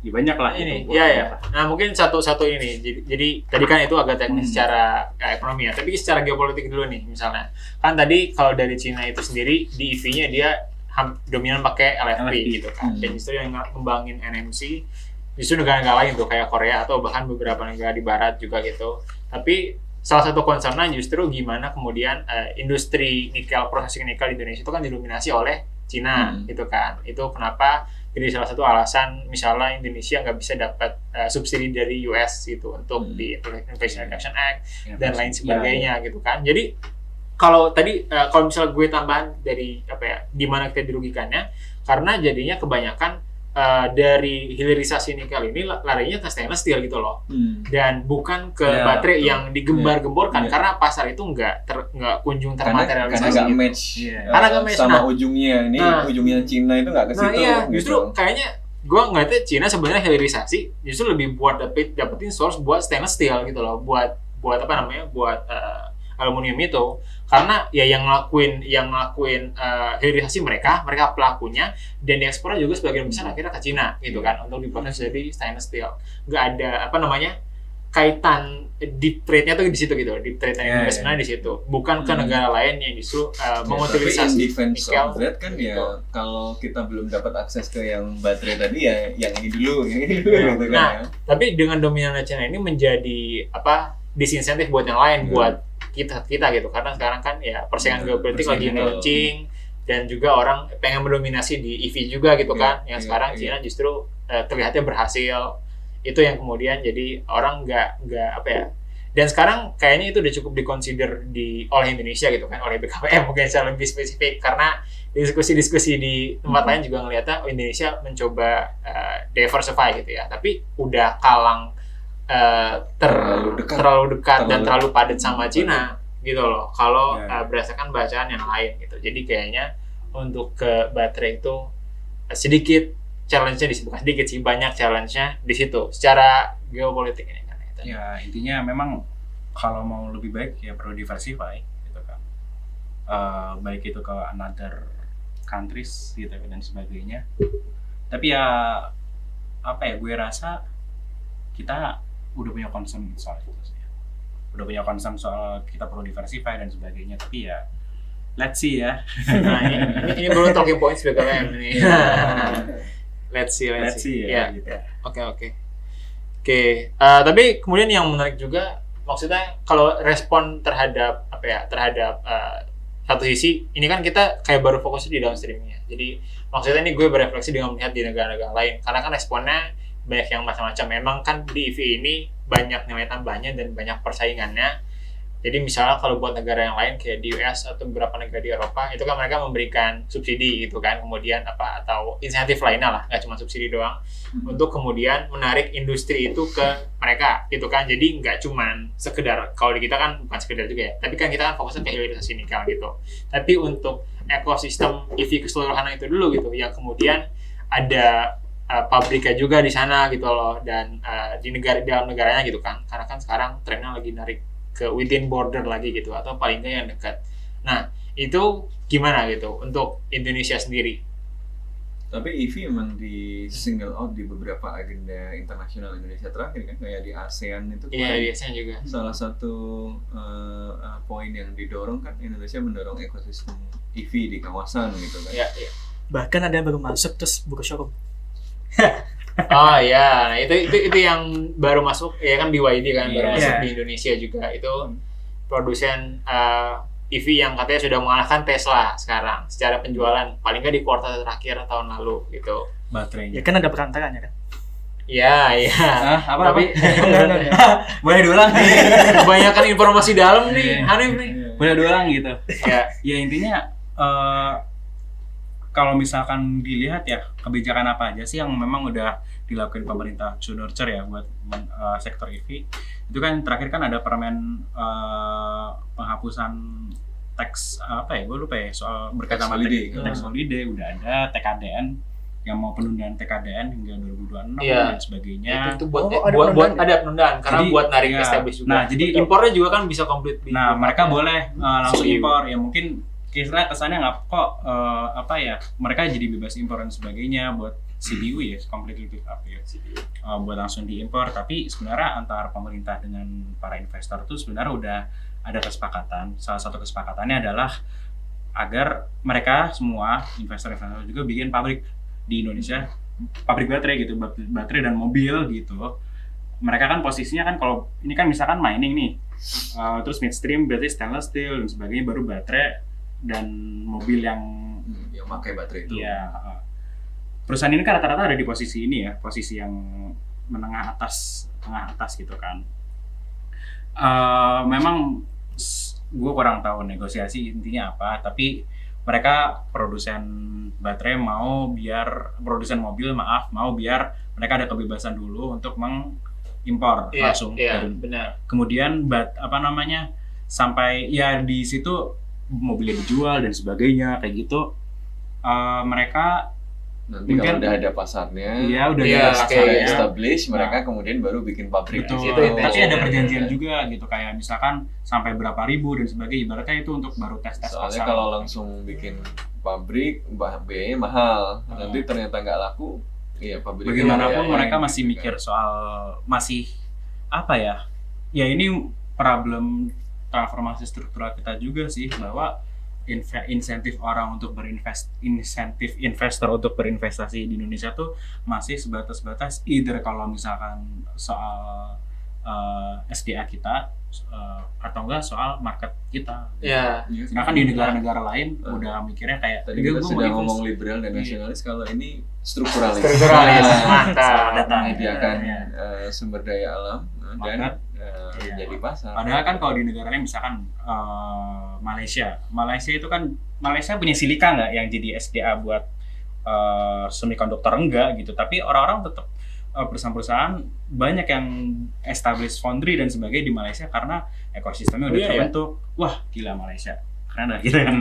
ya banyak lah ini gitu. ya ya nah mungkin satu satu ini jadi, jadi tadi kan itu agak teknis Hmm. secara ya, ekonomi ya tapi secara geopolitik dulu nih misalnya kan tadi kalau dari Cina itu sendiri di EV-nya dia dominan pakai LFP, LFP. gitu kan Hmm. dan justru yang ngembangin NMC justru negara-negara lain tuh kayak Korea atau bahkan beberapa negara di Barat juga gitu tapi salah satu concernnya justru gimana kemudian eh, industri nikel processing nikel di Indonesia itu kan didominasi oleh Cina Hmm. gitu kan itu kenapa jadi salah satu alasan misalnya Indonesia nggak bisa dapat eh, subsidi dari US gitu untuk Hmm. di Inflation Reduction Act Ya, dan lain iya, sebagainya gitu kan. Jadi kalau tadi eh, kalau misalnya gue tambahan dari apa ya di mana kita dirugikannya karena jadinya kebanyakan eh, dari hilirisasi nikel ini la- larinya ke stainless steel gitu loh Hmm. dan bukan ke Ya, baterai betul. yang digembar-gemborkan Iya. karena pasar itu nggak ter, nggak kunjung Karena karena termaterialisasi nggak gitu. match, Iya. uh, Karena nggak match, sama nah. ujungnya. Ini Nah. ujungnya Cina itu nggak ke Nah situ. iya, gitu. justru kayaknya gue ngeliatnya Cina sebenarnya hilirisasi justru lebih buat dapet dapetin source buat stainless steel gitu loh, buat buat apa namanya, buat eh, aluminium itu. Karena ya yang ngelakuin yang ngelakuin eh, hilirisasi mereka, mereka pelakunya dan diekspor juga sebagian besar akhirnya ke Cina gitu kan untuk diproses jadi stainless steel. Gak ada apa namanya kaitan deep trade-nya tuh di situ gitu, deep trade Iya, and iya. investment di situ, bukan ke Hmm. negara lain yang justru eh, Ya, mengutilisasi defense nikel. of that kan ya Gitu. kalau kita belum dapat akses ke yang baterai tadi ya yang ini dulu yang ini dulu Nah, gitu kan nah, ya. tapi dengan dominannya China ini menjadi apa disinsentif buat yang lain Hmm. buat kita kita gitu. Karena sekarang kan ya persaingan Betul, geopolitik lagi launching dan juga orang pengen mendominasi di EV juga gitu Iya, kan. Yang iya, sekarang iya. China justru eh, terlihatnya berhasil. Itu yang kemudian jadi orang nggak nggak apa ya. Dan sekarang kayaknya itu udah cukup dikonsider di oleh Indonesia gitu kan oleh BKPM mungkin secara lebih spesifik. Karena diskusi-diskusi di tempat Hmm. lain juga ngeliatnya oh, Indonesia mencoba eh, diversify gitu ya. Tapi udah kalang eh, ter- Terlalu dekat. terlalu dekat dan Terlalu- terlalu padat sama Cina gitu loh kalau Ya. eh, berdasarkan bacaan yang lain gitu jadi kayaknya untuk ke baterai itu eh, sedikit challenge-nya di bukan sedikit sih banyak challenge-nya di situ secara geopolitik ini kan gitu. Ya intinya memang kalau mau lebih baik ya perlu diversify gitu kan. Eh, baik itu ke another countries gitu dan sebagainya. Tapi ya apa ya gue rasa kita udah punya concern soal itu sih. Udah punya concern soal kita perlu diversify dan sebagainya. Tapi ya let's see ya. nah ini, ini, baru talking points BKPM ini let's see let's, Let's see Ya, ya gitu. Oke oke. Oke, eh, tapi kemudian yang menarik juga maksudnya kalau respon terhadap apa ya terhadap eh, satu sisi ini kan kita kayak baru fokus di downstreamnya. Jadi maksudnya ini gue berefleksi dengan melihat di negara-negara lain karena kan responnya banyak yang macam-macam. Memang kan di EV ini banyak nilai tambahnya dan banyak persaingannya. Jadi misalnya kalau buat negara yang lain kayak di US atau beberapa negara di Eropa itu kan mereka memberikan subsidi gitu kan, kemudian apa atau insentif lainnya lah, nggak cuma subsidi doang untuk kemudian menarik industri itu ke mereka gitu kan jadi nggak cuman sekedar kalau di kita kan bukan sekedar juga ya tapi kan kita kan fokusnya ke hilirisasi nikel gitu tapi untuk ekosistem EV keseluruhan itu dulu gitu yang kemudian ada uh, pabriknya juga di sana gitu loh dan uh, di negara di dalam negaranya gitu kan karena kan sekarang trennya lagi narik ke within border lagi gitu atau paling nggak yang dekat nah itu gimana gitu untuk Indonesia sendiri Tapi EV memang di single out di beberapa agenda internasional Indonesia terakhir kan kayak di ASEAN itu iya kemarin biasanya juga salah satu uh, uh, poin yang didorong kan Indonesia mendorong ekosistem EV di kawasan gitu kan. ya, ya. Bahkan ada yang baru masuk terus buka showroom. Oh iya nah, itu itu itu yang baru masuk ya kan BYD kan baru Iya. masuk di Indonesia juga itu produsen uh, EV yang katanya sudah mengalahkan Tesla sekarang secara penjualan paling nggak di kuartal terakhir tahun lalu gitu baterainya. Ya kan ada perantaranya kan. Iya, iya. Ah, apa Tapi enggak. Boleh diulang nih. kebanyakan informasi dalam nih, Iya. Hanif nih. Boleh diulang gitu. Ya, Ya intinya eh, kalau misalkan dilihat ya kebijakan apa aja sih yang memang udah dilakukan pemerintah to nurture ya buat men- eh, sektor EV itu kan terakhir kan ada permen eh, penghapusan tax apa ya gue lupa ya soal berkaitan sama holiday. tax, tax holiday udah ada TKDN yang mau penundaan TKDN hingga 2026 Iya. dan sebagainya itu tuh buat Oh, ada buat, buat penundaan ada penundaan karena Jadi, buat narik iya. establish juga. Nah, jadi impornya juga kan bisa komplit Nah, mereka tempatnya. boleh uh, langsung CU. impor ya mungkin kira kesannya nggak kok uh, apa ya mereka jadi bebas impor dan sebagainya buat CDU ya completely up ya. Uh, buat langsung diimpor. Tapi sebenarnya antara pemerintah dengan para investor tuh sebenarnya udah ada kesepakatan. Salah satu kesepakatannya adalah agar mereka semua investor-investor juga bikin pabrik di Indonesia pabrik baterai gitu bat- baterai dan mobil gitu. Mereka kan posisinya kan kalau ini kan misalkan mining nih Uh, terus midstream berarti stainless steel dan sebagainya baru baterai dan mobil yang yang pakai baterai itu. ya uh, perusahaan ini kan rata-rata ada di posisi ini ya posisi yang menengah atas tengah atas gitu kan Uh, memang gue kurang tahu negosiasi intinya apa tapi mereka produsen baterai mau biar produsen mobil maaf mau biar mereka ada kebebasan dulu untuk mengimpor Iya, langsung iya, dari benar. kemudian bat apa namanya sampai ya di situ mobilnya dijual dan sebagainya kayak gitu Eh, mereka Nanti Mungkin- kalau udah ada pasarnya, ya udah Iya, ada pasarnya. establish, Nah. mereka kemudian baru bikin pabrik. betul Itu tapi ada perjanjian iya. juga gitu kayak misalkan sampai berapa ribu dan sebagainya ibaratnya itu untuk baru tes tes Soalnya pasar kalau langsung bikin pabrik, biayanya mahal. Ah. Nanti ternyata nggak laku, iya pabrik. bagaimanapun mereka masih mikir soal masih apa ya ya ini problem transformasi struktural kita juga sih bahwa insentif orang untuk berinvest insentif investor untuk berinvestasi di Indonesia tuh masih sebatas-batas either kalau misalkan soal uh, SDA kita uh, atau enggak soal market kita Ya, Iya. sedangkan di negara-negara lain Ah. udah mikirnya kayak Tadi "Enggak, kita gua mau sudah invest." ngomong liberal dan Iya. nasionalis, kalau ini strukturalis. Strukturalis, Nah, mantap. Data. menyediakan Iya. eh, sumber daya alam eh, dan Iya. jadi pasar. Padahal kan kalau di negara lain misalkan eh, Malaysia, Malaysia itu kan Malaysia punya silika nggak yang jadi SDA buat eh, semikonduktor enggak gitu, tapi orang-orang tetap eh, perusahaan-perusahaan banyak yang establish foundry dan sebagainya di Malaysia karena ekosistemnya udah Iya, ya. terbentuk. Wah gila Malaysia, keren dah gitu kan.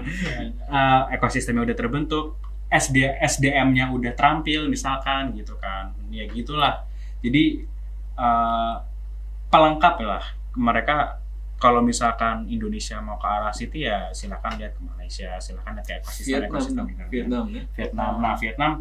Eh, ekosistemnya udah terbentuk, SD SDM-nya udah terampil misalkan gitu kan, ya gitulah. Jadi eh, pelengkap lah mereka kalau misalkan Indonesia mau ke arah situ ya silakan lihat ke Malaysia, silakan lihat ke ekosistem Vietnam, ekosistem negara. Vietnam ya. Vietnam. Nah Vietnam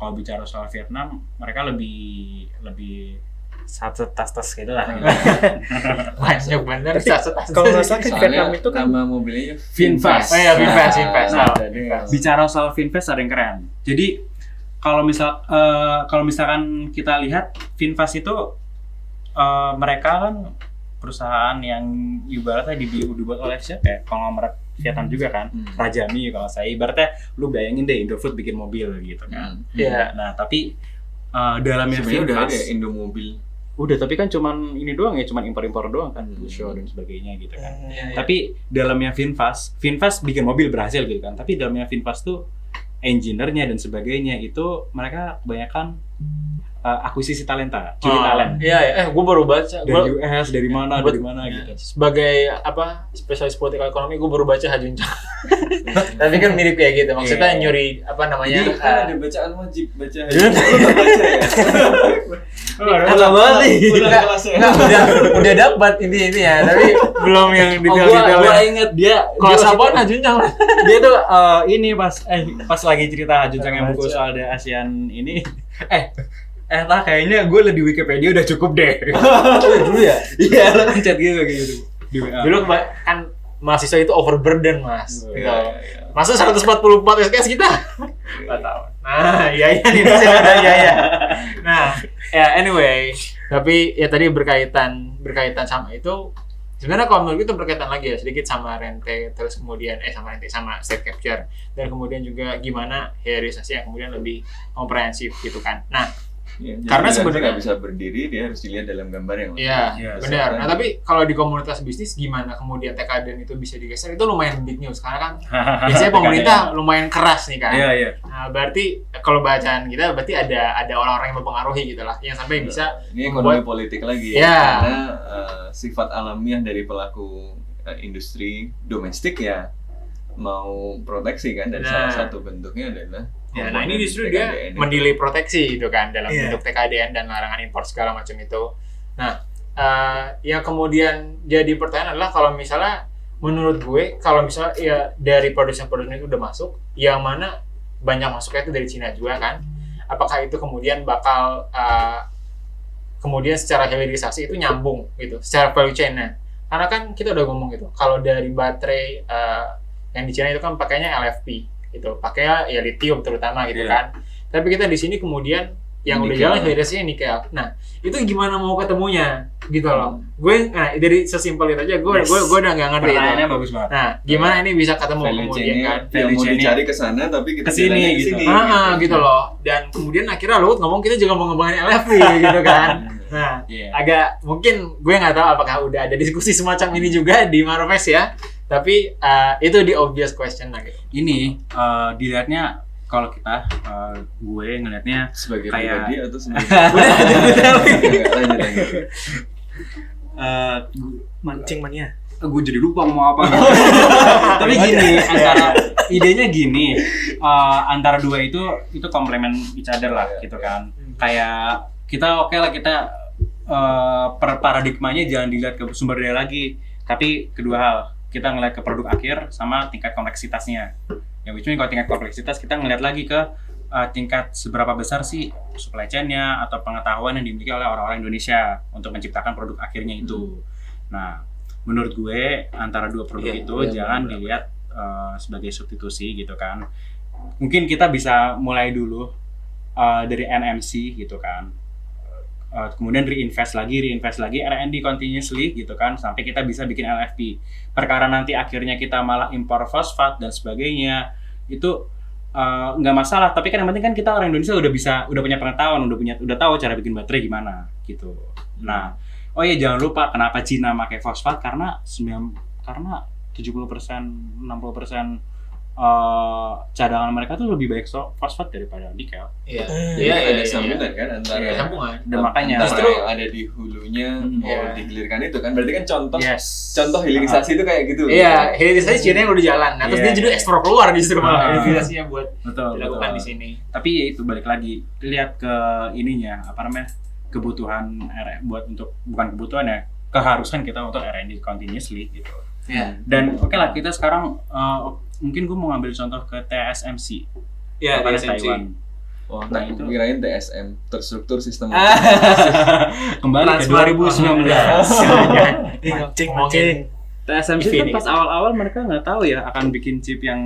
kalau bicara soal Vietnam mereka lebih lebih satu tas tas gitu lah. gitu. banyak bener Tapi saset Kalau nggak salah kan Vietnam itu kan nama mobilnya Finfast. Oh iya, Finfast, Finfast. Nah, jadi bicara soal Finvest ada yang keren. Jadi kalau misal eh, kalau misalkan kita lihat Finvest itu eh, mereka kan perusahaan yang ibaratnya dibu- dibuat oleh siapa ya? Konglomerat Vietnam juga kan. Hmm. Raja Mi kalau saya ibaratnya lu bayangin deh Indofood bikin mobil gitu kan. Hmm. Iya. Nah, tapi eh, dalamnya Sebenarnya udah ada ya Indomobil. udah tapi kan cuman ini doang ya, cuman impor-impor doang kan, Hmm. show dan sebagainya gitu kan. Iya, iya. Tapi dalamnya Finfast, Finfast bikin mobil berhasil gitu kan. Tapi dalamnya Finfast tuh engineer-nya dan sebagainya itu mereka kebanyakan uh, akuisisi talenta, curi Oh, talent. Iya, iya. eh gue baru baca. Dari Gua, US, dari mana, Buat- dari mana gitu. sebagai apa spesialis politik ekonomi gue baru baca Hajun Chang. Tapi kan mirip kayak gitu. Maksudnya Iya. nyuri apa namanya? Jadi kan eh, ada bacaan wajib baca. Iya. Lu nggak baca ya? Lama banget nih. Ulang Enggak, udah udah dapat ini ini ya, tapi belum yang Oh, detail-detail. gua, gua inget dia Kalau dia Sabon Hajun Chang lah. dia tuh eh, ini pas eh pas lagi cerita Hajuncang yang buku soal The ASEAN ini eh eh lah kayaknya gue di Wikipedia udah cukup deh Dulu ya. iya lo kan chat gitu kayak gitu di WA Dulu kan mahasiswa itu overburden, Mas. Oh, Gitu. Iya, iya. Masa 144 SKS kita? Nggak tahu. Nah, iya iya nih ada iya iya. Nah, ya anyway, tapi ya tadi berkaitan berkaitan sama itu sebenarnya kalau menurut itu berkaitan lagi ya sedikit sama rente terus kemudian eh sama rente sama state capture dan kemudian juga gimana hilirisasi yang kemudian lebih komprehensif gitu kan. Nah, Iya, jadi Karena sebenarnya- nggak bisa berdiri, dia harus dilihat dalam gambar yang lebih Iya, Iya, besar. benar. Nah, tapi kalau di komunitas bisnis gimana kemudian TKDN itu bisa digeser itu lumayan big news karena kan biasanya pemerintah lumayan keras nih kan. iya iya Nah, berarti kalau bacaan kita berarti ada ada orang-orang yang mempengaruhi gitu lah yang sampai bisa ini ekonomi membuat- politik lagi Iya. ya karena eh, sifat alamiah dari pelaku eh, industri domestik ya mau proteksi kan dan Nah. salah satu bentuknya adalah ya nah ini justru dia TKDN. mendelay proteksi gitu kan dalam Iya. bentuk TKDN dan larangan impor segala macam itu. Nah, eh, yang kemudian jadi pertanyaan adalah kalau misalnya menurut gue kalau misalnya ya dari produsen-produsen itu udah masuk, yang mana banyak masuknya itu dari Cina juga kan? Apakah itu kemudian bakal eh, kemudian secara hilirisasi itu nyambung gitu, secara value chain-nya? Karena kan kita udah ngomong gitu, kalau dari baterai eh, yang di Cina itu kan pakainya LFP gitu, pakainya ya lithium terutama gitu Iya. kan. Tapi kita di sini kemudian yang udah jalan hilirisasinya nikel. Nah, itu gimana mau ketemunya gitu loh. Gue nah dari sesimpel itu aja gue Yes. gue gue udah nggak ngerti itu. bagus banget Nah, gimana ini bisa ketemu value kemudian kan? yang Value mau dicari ke sana tapi kita ke sini, gitu. ke sini, Ah, ah, gitu loh. Dan kemudian akhirnya Luhut ngomong kita juga mau ngembangin LFP gitu kan. Nah, Iya. agak mungkin gue nggak tahu apakah udah ada diskusi semacam ini juga di Marves ya. Tapi eh, itu di obvious question lah gitu. ini eh, dilihatnya kalau kita eh, gue ngelihatnya sebagai Kayak- pribadi atau sebagai Udah, Enggak, lanjut. Lanjut eh, Mancing mania. gue jadi lupa mau apa. Tapi gini antara idenya gini eh, antara dua itu itu komplement each other lah gitu kan. Kayak kita oke lah kita eh, per paradigmanya jangan dilihat ke sumber daya lagi tapi kedua hal kita ngeliat ke produk akhir sama tingkat kompleksitasnya yang which mean kalau tingkat kompleksitas kita ngeliat lagi ke eh, tingkat seberapa besar sih supply chain-nya atau pengetahuan yang dimiliki oleh orang-orang Indonesia untuk menciptakan produk akhirnya itu. Nah, menurut gue antara dua produk Iya, itu iya, jangan benar-benar. dilihat eh, sebagai substitusi gitu kan. Mungkin kita bisa mulai dulu eh, dari NMC gitu kan. Eh, kemudian reinvest lagi, reinvest lagi R&D continuously gitu kan sampai kita bisa bikin LFP. Perkara nanti akhirnya kita malah impor fosfat dan sebagainya itu eh, nggak masalah. Tapi kan yang penting kan kita orang Indonesia udah bisa, udah punya pengetahuan, udah punya, udah tahu cara bikin baterai gimana gitu. Nah, oh iya jangan lupa kenapa Cina pakai fosfat karena 9 karena 70 persen, 60 persen eh, cadangan mereka tuh lebih baik so- fosfat daripada nikel. Iya. Hmm. Jadi Iya, iya, ada iya. sambungan kan antara Iya. Sambungan. Dan makanya Justru- yang ada di hulunya Hmm. mau Iya. dihilirkan itu kan berarti kan contoh yes. contoh hilirisasi itu kayak gitu Iya, hilirisasi Cina yang udah jalan. Nah, terus Iya, dia jadi iya. ekspor keluar justru malah Ah. hilirisasinya buat betul, dilakukan betul. di sini. Tapi ya itu balik lagi lihat ke ininya apa namanya kebutuhan R- buat untuk bukan kebutuhan ya keharusan kita untuk R&D continuously gitu. Iya. Dan oke lah kita sekarang eh, mungkin gue mau ngambil contoh ke TSMC Iya, kepada TSMC. Taiwan. Wah, Nah, tak itu- kirain TSM terstruktur sistem Kembali ke Transmart. 2019. Mancing, Ngomongin mancing. TSMC kan pas awal-awal mereka nggak tahu ya akan bikin chip yang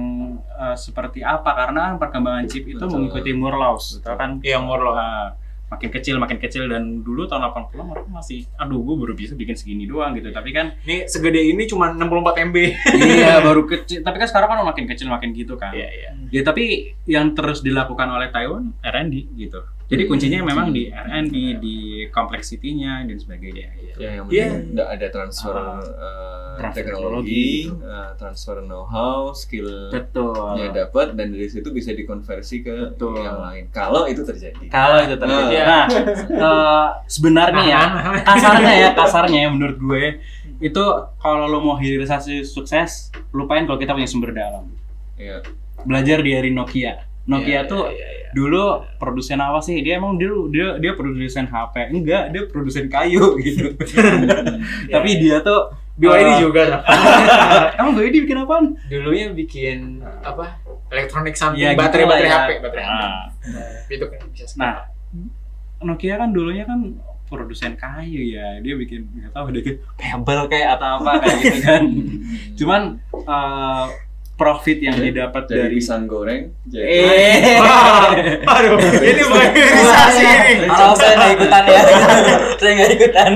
eh, seperti apa karena perkembangan chip itu Betul. mengikuti Moore laws, Betul. kan? Iya, Moore law. Ah, makin kecil makin kecil. Dan dulu tahun 80 mereka masih aduh gue baru bisa bikin segini doang gitu. Tapi kan Ini segede ini cuma 64 MB. iya baru kecil. Tapi kan sekarang kan makin kecil makin gitu kan. Iya, iya. ya tapi yang terus dilakukan oleh Taiwan R&D gitu jadi kuncinya memang di R&D di kompleksitinya dan sebagainya gitu. ya yang Iya. penting nggak ada transfer eh, Transfer teknologi, eh, transfer know-how, skill betul nya dapat dan dari situ bisa dikonversi ke Betul. yang lain. Kalau itu terjadi. kalau itu terjadi Nah. nah eh, sebenarnya ya kasarnya ya kasarnya ya menurut gue itu kalau lo mau hilirisasi sukses lupain kalau kita punya sumber daya alam Iya. belajar dari Nokia Nokia Iya, tuh Iya, iya. Dulu produsen apa sih dia emang dulu dia dia produsen HP enggak dia produsen kayu gitu tapi dia tuh eh, juga. emang BYD bikin apaan Dulunya bikin apa? Elektronik something, Ya, gitu baterai baterai ya. HP, baterai HP. Nah, Itu kan bisa sekali. nah Nokia kan dulunya kan produsen kayu ya dia bikin nggak tahu dia bikin pebble kayak atau apa kayak gitu kan cuman eh, profit yang Jadi- didapat Dari dari pisang goreng jadi eh Aduh, ini bukan hilirisasi ini. kalau saya nggak ikutan ya saya nggak ikutan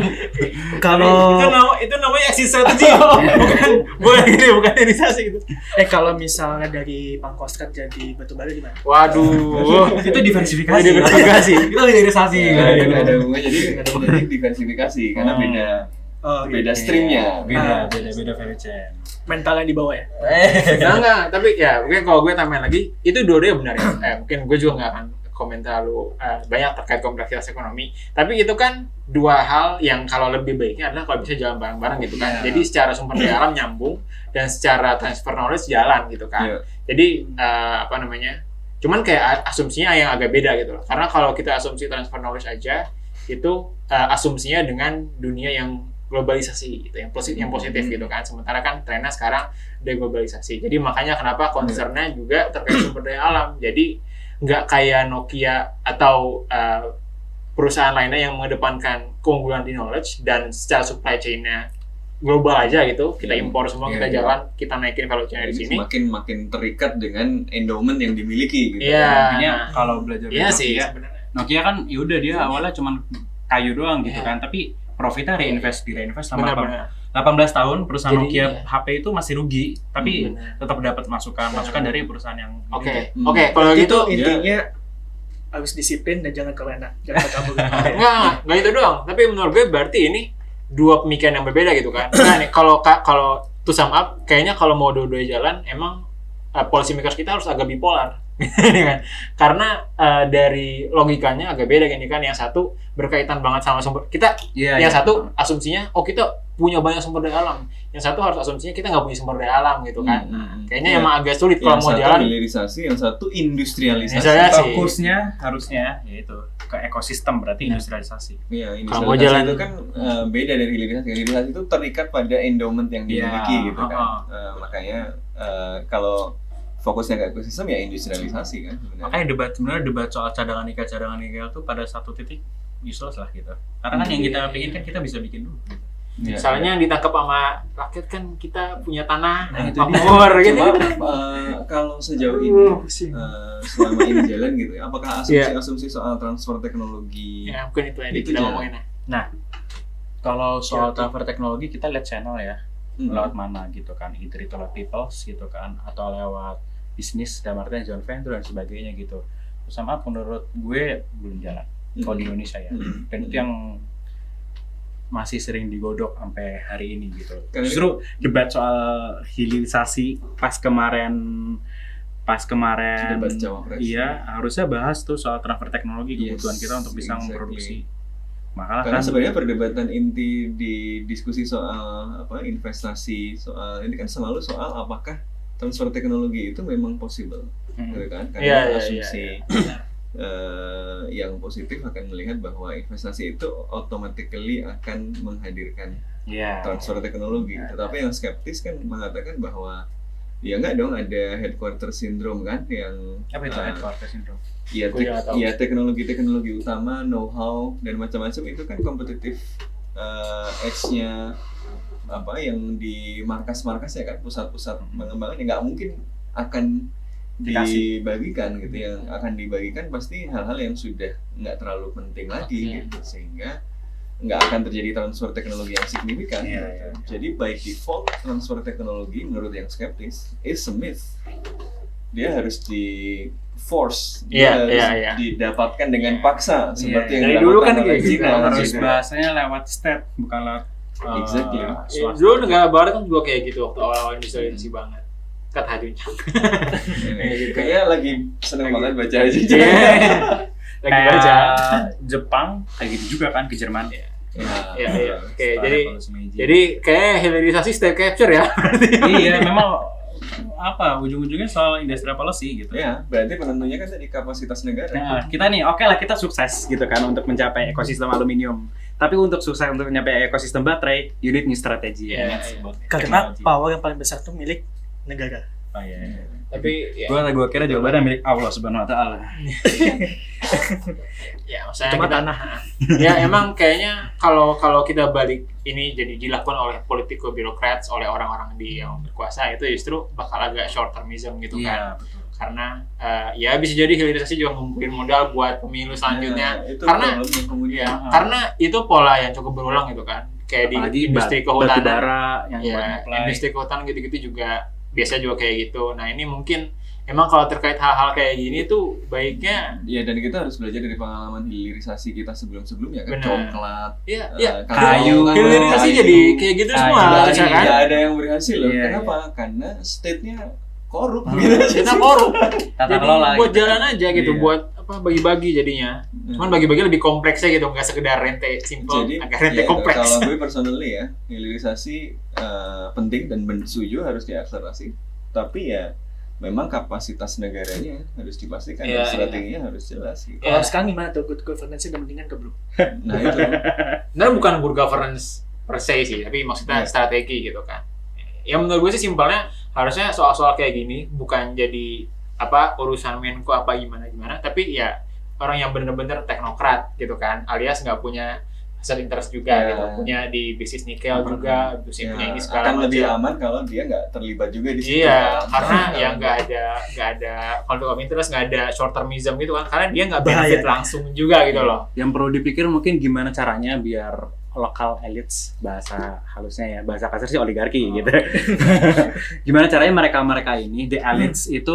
Kalau itu nama itu namanya exit strategy. bukan bukan ini bukan hilirisasi itu. eh kalau misalnya dari pangkostrat jadi batu bara gimana? Waduh. itu diversifikasi Diversifikasi. itu hilirisasi Nggak ada nggak ada hubungannya. jadi jadi diversifikasi karena Hmm. beda Oh, beda gitu. streamnya. beda Ah. beda beda value chain Mentalnya di bawah ya. Enggak enggak, tapi ya mungkin kalau gue tambahin lagi, itu dua-duanya benar ya. Eh, mungkin gue juga nggak akan komen terlalu eh, banyak terkait kompleksitas ekonomi. Tapi itu kan dua hal yang kalau lebih baiknya adalah kalau bisa jalan bareng-bareng gitu kan. Iya. Jadi secara sumber daya alam nyambung dan secara transfer knowledge jalan gitu kan. Iya. Jadi eh, apa namanya? Cuman kayak asumsinya yang agak beda gitu loh. Karena kalau kita asumsi transfer knowledge aja itu eh, asumsinya dengan dunia yang globalisasi gitu yang positif yang positif Hmm. gitu kan sementara kan trennya sekarang deglobalisasi jadi makanya kenapa concernnya juga terkait sumber daya alam jadi nggak kayak Nokia atau eh, perusahaan lainnya yang mengedepankan keunggulan di knowledge dan secara supply chain-nya global aja gitu kita Iya. impor semua Iya, kita iya. jalan kita naikin value chain di sini semakin makin terikat dengan endowment yang dimiliki gitu. Iya. intinya nah. kalau belajar dari iya sih Nokia Nokia kan yaudah dia awalnya cuman kayu doang gitu kan tapi profitnya reinvest di reinvest selama benar-benar 18 tahun perusahaan Jadi, Nokia iya. HP itu masih rugi tapi Benar. tetap dapat masukan masukan dari perusahaan yang oke ini. Hmm. oke kalau itu gitu intinya harus disiplin dan jangan kelena, jangan kabur. Enggak, enggak, enggak itu doang. Tapi menurut gue berarti ini dua pemikiran yang berbeda gitu kan. Nah nih, kalau ka- kalau to sum up, kayaknya kalau mau dua-duanya jalan, emang uh, policy makers kita harus agak bipolar. Ini kan. Karena uh, dari logikanya agak beda gini kan. Yang satu berkaitan banget sama sumber kita. Iya, yang iya. satu asumsinya, oh kita punya banyak sumber daya alam. Yang satu harus asumsinya kita nggak punya sumber daya alam gitu kan. Hmm, hmm. Kayaknya Iya. emang agak sulit kalau yang mau satu jalan. hilirisasi, yang satu industrialisasi. Fokusnya harusnya yaitu ke ekosistem berarti Nah. industrialisasi Iya, Kalau mau industrialisasi jalan- itu kan eh, beda dari hilirisasi. Hilirisasi itu terikat pada endowment yang Iya, dimiliki gitu kan. uh-uh. Eh, makanya eh, kalau fokusnya ke ekosistem ya industrialisasi kan sebenarnya. makanya debat sebenarnya debat soal cadangan nikel cadangan nikel tuh pada satu titik useless lah gitu karena kan Hmm. yang kita bikin kan kita bisa bikin dulu gitu. Iya, Soalnya yang ditangkap sama rakyat kan kita punya tanah, Nah, itu makmur gitu. Coba, eh, kalau sejauh ini Uh, selama ini jalan gitu ya, apakah Iya. asumsi-asumsi soal transfer teknologi Ya, mungkin itu yang Itu kita ngomongin ya. kalau soal Iya, transfer teknologi kita lihat channel ya Hmm. lewat mana gitu kan either itu lewat peoples gitu kan atau lewat bisnis dalam artian joint venture dan sebagainya gitu sama menurut gue belum jalan kalau di Indonesia ya Hmm. dan itu yang masih sering digodok sampai hari ini gitu. Justru debat soal hilirisasi pas kemarin pas kemarin Debat cawapres. iya harusnya bahas tuh soal transfer teknologi Yes, kebutuhan kita untuk bisa exactly. memproduksi. Makanya Karena kan sebenarnya perdebatan inti di diskusi soal apa investasi soal ini kan selalu soal apakah transfer teknologi itu memang possible, Mm. gitu kan? Karena Iya, iya, asumsi eh, yang positif akan melihat bahwa investasi itu automatically akan menghadirkan Iya. transfer teknologi. Tetapi yang skeptis kan mengatakan bahwa ya enggak dong ada headquarter syndrome kan yang Apa itu eh, headquarter syndrome? ya, tahu. ya teknologi-teknologi utama, know-how dan macam-macam itu kan kompetitif eh, edge-nya apa yang di markas-markas ya kan pusat-pusat Hmm. pengembangan ya nggak mungkin akan Dikasih. dibagikan gitu yang akan dibagikan pasti hal-hal yang sudah nggak terlalu penting lagi Oke. gitu sehingga nggak akan terjadi transfer teknologi yang signifikan Iya, gitu. iya. jadi by default transfer teknologi menurut yang skeptis is a myth dia harus di force Iya, dia harus iya, iya. didapatkan dengan paksa seperti yang Dari dulu dilakukan kan gitu. Cina harus gitu. bahasanya lewat step bukan lewat Eh, Exactly. ya, Swasta. dulu negara barat kan juga kayak gitu waktu awal-awal industrialisasi banget. Kata hajunya. gitu. Kayaknya lagi seneng banget baca aja. Lagi kayak baca. Jepang kayak gitu juga kan ke Jerman. Iya. Ya, Iya, iya. Oke, jadi jadi kayak hilirisasi state capture ya. iya memang apa ujung-ujungnya soal industrial policy gitu. Ya, berarti penentunya kan tadi kapasitas negara. Nah, kita nih oke lah kita sukses gitu kan untuk mencapai ekosistem aluminium. Tapi untuk sukses untuk mencapai ekosistem baterai, you need new strategy. Iya, and it's iya. Karena technology. power yang paling besar itu milik negara. Oh, iya. Tapi ya, Gua gua kira jawabannya milik Allah Subhanahu wa taala. ya maksudnya Cuma kita, tanah. ya emang kayaknya kalau kalau kita balik ini jadi dilakukan oleh political bureaucrats oleh orang-orang di yang berkuasa itu justru bakal agak short termism gitu kan Iya, betul. karena eh, ya bisa jadi hilirisasi juga ngumpulin modal buat pemilu selanjutnya Nah, itu Karena- ya karena itu pola yang cukup berulang gitu kan kayak Apalagi di industri bat- kehutanan batubara yang ya industri kehutanan gitu-gitu juga biasa juga kayak gitu nah ini mungkin emang kalau terkait hal-hal kayak gini tuh baiknya Ya dan kita harus belajar dari pengalaman hilirisasi kita sebelum-sebelumnya kan Benar. coklat, ya eh, ya kayu, kakao, hilirisasi kayu. jadi kayak gitu Kayu. semua Nggak harusnya kan nggak ada yang berhasil loh. Iya, Kenapa? Karena state-nya korup Hmm. gitu. kita korup Tata jadi kelola buat gitu. jalan aja gitu Iya. buat apa bagi-bagi jadinya cuman bagi-bagi lebih kompleksnya gitu nggak sekedar rente simple Jadi agak rente ya, kompleks kalau gue personally ya, hilirisasi eh, penting dan setuju harus diakselerasi. Tapi ya memang kapasitas negaranya harus dipastikan Iya, dan iya. strateginya harus jelas gitu. Ya. Kalau sekarang gimana tuh good governance udah mendingan ke belum? Nah itu sebenarnya bukan good governance per se sih tapi maksudnya Iya. strategi gitu kan ya menurut gue sih simpelnya harusnya soal-soal kayak gini bukan jadi apa urusan Menko apa gimana gimana tapi ya orang yang bener-bener teknokrat gitu kan alias nggak punya hasil interest juga Ya. gitu punya di bisnis nikel Hmm. juga terus ya, punya ini segala akan lebih macam. aman kalau dia nggak terlibat juga di situ. Iya, kan. karena ya nggak ada nggak ada conflict of interest, nggak ada short termism gitu kan, karena dia nggak benefit Bahaya. langsung juga gitu loh. Yang perlu dipikir mungkin gimana caranya biar lokal elites bahasa halusnya ya bahasa kasar sih oligarki Oh. gitu. gimana caranya mereka mereka ini the elites itu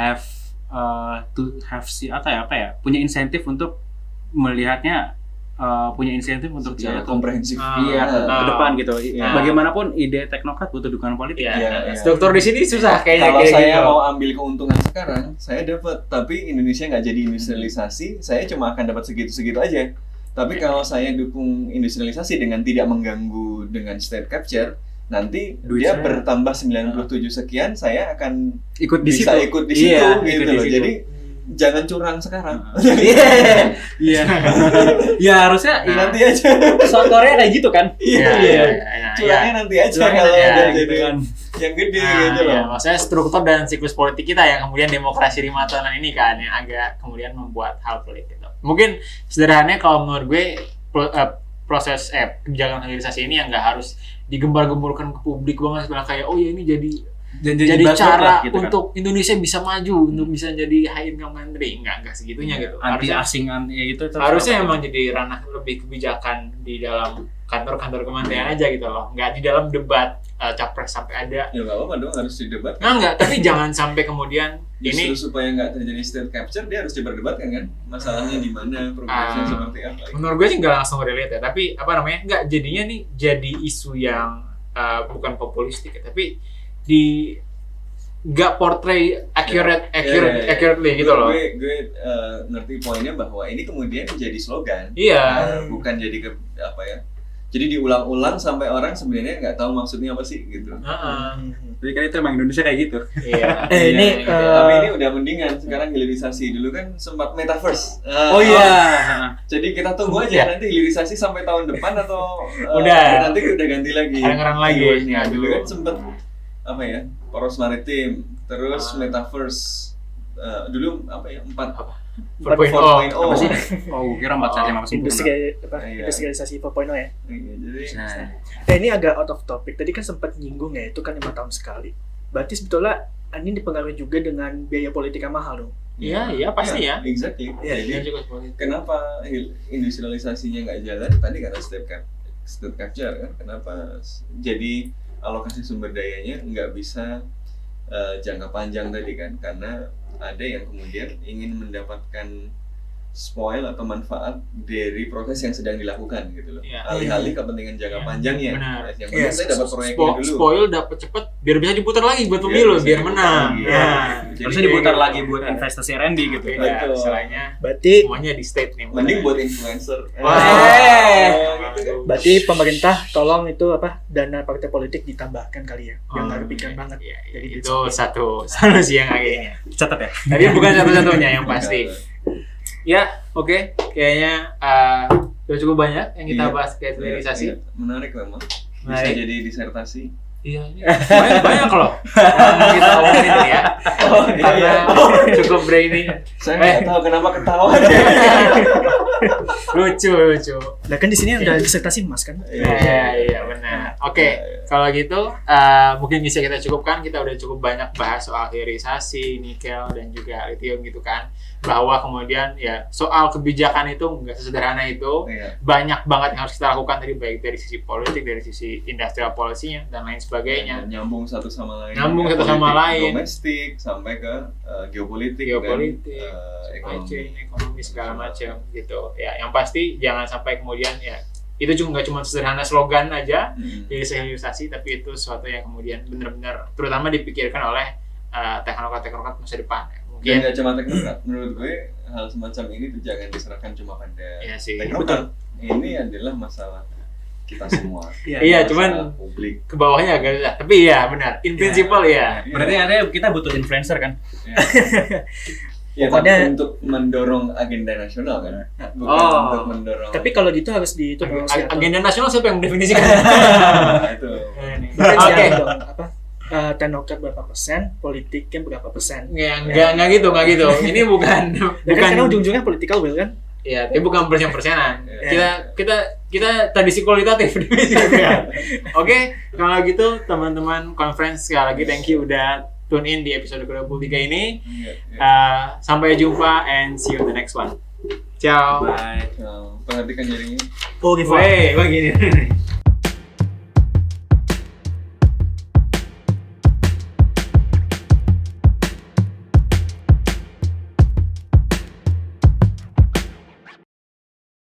have uh, to have si apa ya apa ya punya insentif untuk melihatnya uh, punya insentif untuk secara dia komprehensif. Ah, iya ke, ah. ke depan gitu. Nah. Bagaimanapun ide teknokrat butuh dukungan politik. Iya, Iya, iya. struktur di sini susah kayaknya Kalau kayak saya gitu. mau ambil keuntungan sekarang, saya dapat. Tapi Indonesia nggak jadi industrialisasi, saya cuma akan dapat segitu-segitu aja. Tapi kalau saya dukung industrialisasi dengan tidak mengganggu dengan state capture, nanti Duit dia saya. bertambah 97 sekian, saya akan Ikut di bisa situ. ikut di situ Iya, gitu ikut di loh. situ. Jadi jangan curang sekarang. Iya. Iya. Ya harusnya ya, nanti aja. South Korea kayak gitu kan. Iya, iya, iya, iya. Curangnya nanti aja Curangnya kalau aja, jadi gitu kan. yang gede Nah, gitu iya, loh. maksudnya struktur dan siklus politik kita yang kemudian demokrasi lima tahunan ini kan yang agak kemudian membuat hal pelik gitu. Mungkin sederhananya kalau menurut gue eh, proses eh kebijakan hilirisasi ini yang nggak harus digembar-gemburkan ke publik banget bilang kayak oh ya ini jadi Dan jadi, buzzword cara lah, gitu kan. untuk Indonesia bisa maju untuk bisa jadi high income country. Enggak enggak segitunya gitu. anti harusnya asing anti ya itu harusnya emang jadi ranah lebih kebijakan di dalam kantor-kantor kementerian aja gitu loh nggak di dalam debat eh, capres sampai ada Ya nggak apa-apa dong harus didebat. Nah, enggak, tapi jangan sampai kemudian Justru ini supaya nggak terjadi state capture dia harus diperdebatkan kan masalahnya di mana progresnya Ah. seperti apa menurut gue sih nggak langsung relate ya, tapi apa namanya? Enggak, jadinya nih jadi isu yang uh, bukan populistik ya, tapi di nggak portray accurate Ya, accurate ya, ya. accurately gitu loh. gue gue eh, ngerti poinnya bahwa ini kemudian jadi slogan Iya. Eh, bukan jadi ke apa ya jadi diulang-ulang sampai orang sebenarnya nggak tahu maksudnya apa sih gitu Heeh. Jadi kan itu emang Indonesia kayak gitu. Iya. Eh, ini, Iya, eh, tapi ini udah mendingan sekarang hilirisasi dulu kan sempat metaverse Ah, Oh iya. jadi kita tunggu aja nanti hilirisasi sampai tahun depan atau eh, Udah. nanti udah ganti lagi Kedengeran lagi. Aduh. dulu kan sempet apa ya poros maritim terus Ah. metaverse Eh, dulu apa ya empat 4.0. Apa sih? Oh, kira empat cari lima Industri sempurna. apa? Iya. Industrialisasi 4.0 ya. Iya, jadi Nah, Nah ini agak out of topic. Tadi kan sempat nyinggung ya, itu kan lima tahun sekali. Berarti sebetulnya ini dipengaruhi juga dengan biaya politik yang mahal dong. Iya, iya pasti ya. exactly Iya, jadi Iya juga kenapa industrialisasinya nggak jalan tadi karena step cap step capture kan kenapa jadi alokasi sumber dayanya nggak bisa eh, jangka panjang tadi kan karena ada yang kemudian ingin mendapatkan spoil atau manfaat dari proses yang sedang dilakukan gitu loh. Iya. Alih-alih kepentingan jangka Iya, panjangnya. benar. Yang Iya, penting saya dapat proyeknya Spo- dulu. spoil dapat cepet biar bisa diputar lagi buat Biar pemilu biar diputar menang lagi. ya Jadi Harusnya diputar lagi gitu. buat investasi R&D gitu. beda Betul. istilahnya Berarti semuanya di state nih Mending buat influencer. Wah. Eh, gitu kan. berarti pemerintah tolong itu apa dana partai politik ditambahkan kali ya. Yang Oh, nggak kepikiran iya, banget. iya, iya. Jadi itu disebut. satu solusi yang akhirnya Catat ya. tapi bukan satu-satunya yang pasti ya oke kayaknya uh, udah cukup banyak yang kita Iya. bahas kayak Iya, hilirisasi iya. Menarik memang. Bisa Menarik. jadi disertasi. Iya, ini banyak, banyak loh yang kita omongin ini ya. Oh, Karena cukup brainy. Saya Eh. nggak tahu kenapa ketawa. lucu, lucu. Nah kan di sini udah disertasi emas kan. Iya, iya benar. Oke, Iya, iya. kalau gitu uh, mungkin bisa kita cukupkan. Kita udah cukup banyak bahas soal hilirisasi, nikel dan juga lithium gitu kan. Bahwa kemudian ya soal kebijakan itu nggak sesederhana itu. Iya. Banyak banget yang harus kita lakukan tadi baik dari sisi politik, dari sisi industrial policy-nya dan lain sebagainya. nyambung satu sama lain Nyambung Ya, satu sama lain. domestik sampai ke uh, geopolitik, geopolitik, dan uh, ekonomi chain, ekonomi segala macam gitu. Ya, yang pasti jangan sampai kemudian ya itu juga nggak cuma sederhana slogan aja Hmm. jadi sosialisasi, tapi itu sesuatu yang kemudian benar-benar terutama dipikirkan oleh uh, teknokrat-teknokrat masa depan. Ya. Dan Mungkin nggak cuma teknokrat menurut gue hal semacam ini tuh jangan diserahkan cuma pada Iya sih. teknokrat ini adalah masalah kita semua Iya, Masalah cuman publik ke bawahnya agak susah. Tapi iya benar, in Iya. principle ya. Berarti artinya kita butuh influencer kan? ya Pokoknya- untuk mendorong agenda nasional kan bukan Oh. untuk mendorong Tapi kalau gitu harus di itu Ag- agenda nasional siapa yang mendefinisikan? Nah, itu Bukan Oke. dong, apa? Eh, teknokrat berapa persen, politiknya berapa persen. Nggak, nggak, nggak gitu, nggak gitu. Ini bukan, Ya kan bukan karena ujung-ujungnya political will kan? Ya, tapi bukan persen-persenan. Iya. Kita kita kita tradisi kualitatif definisinya. Oke, kalau gitu teman-teman conference sekali lagi thank you udah tune in di episode ke-23 ini. Iya, iya. Uh, sampai jumpa and see you on the next one. Ciao. Bye. Nah, perhatikan jaringnya Oh, Weh, begini.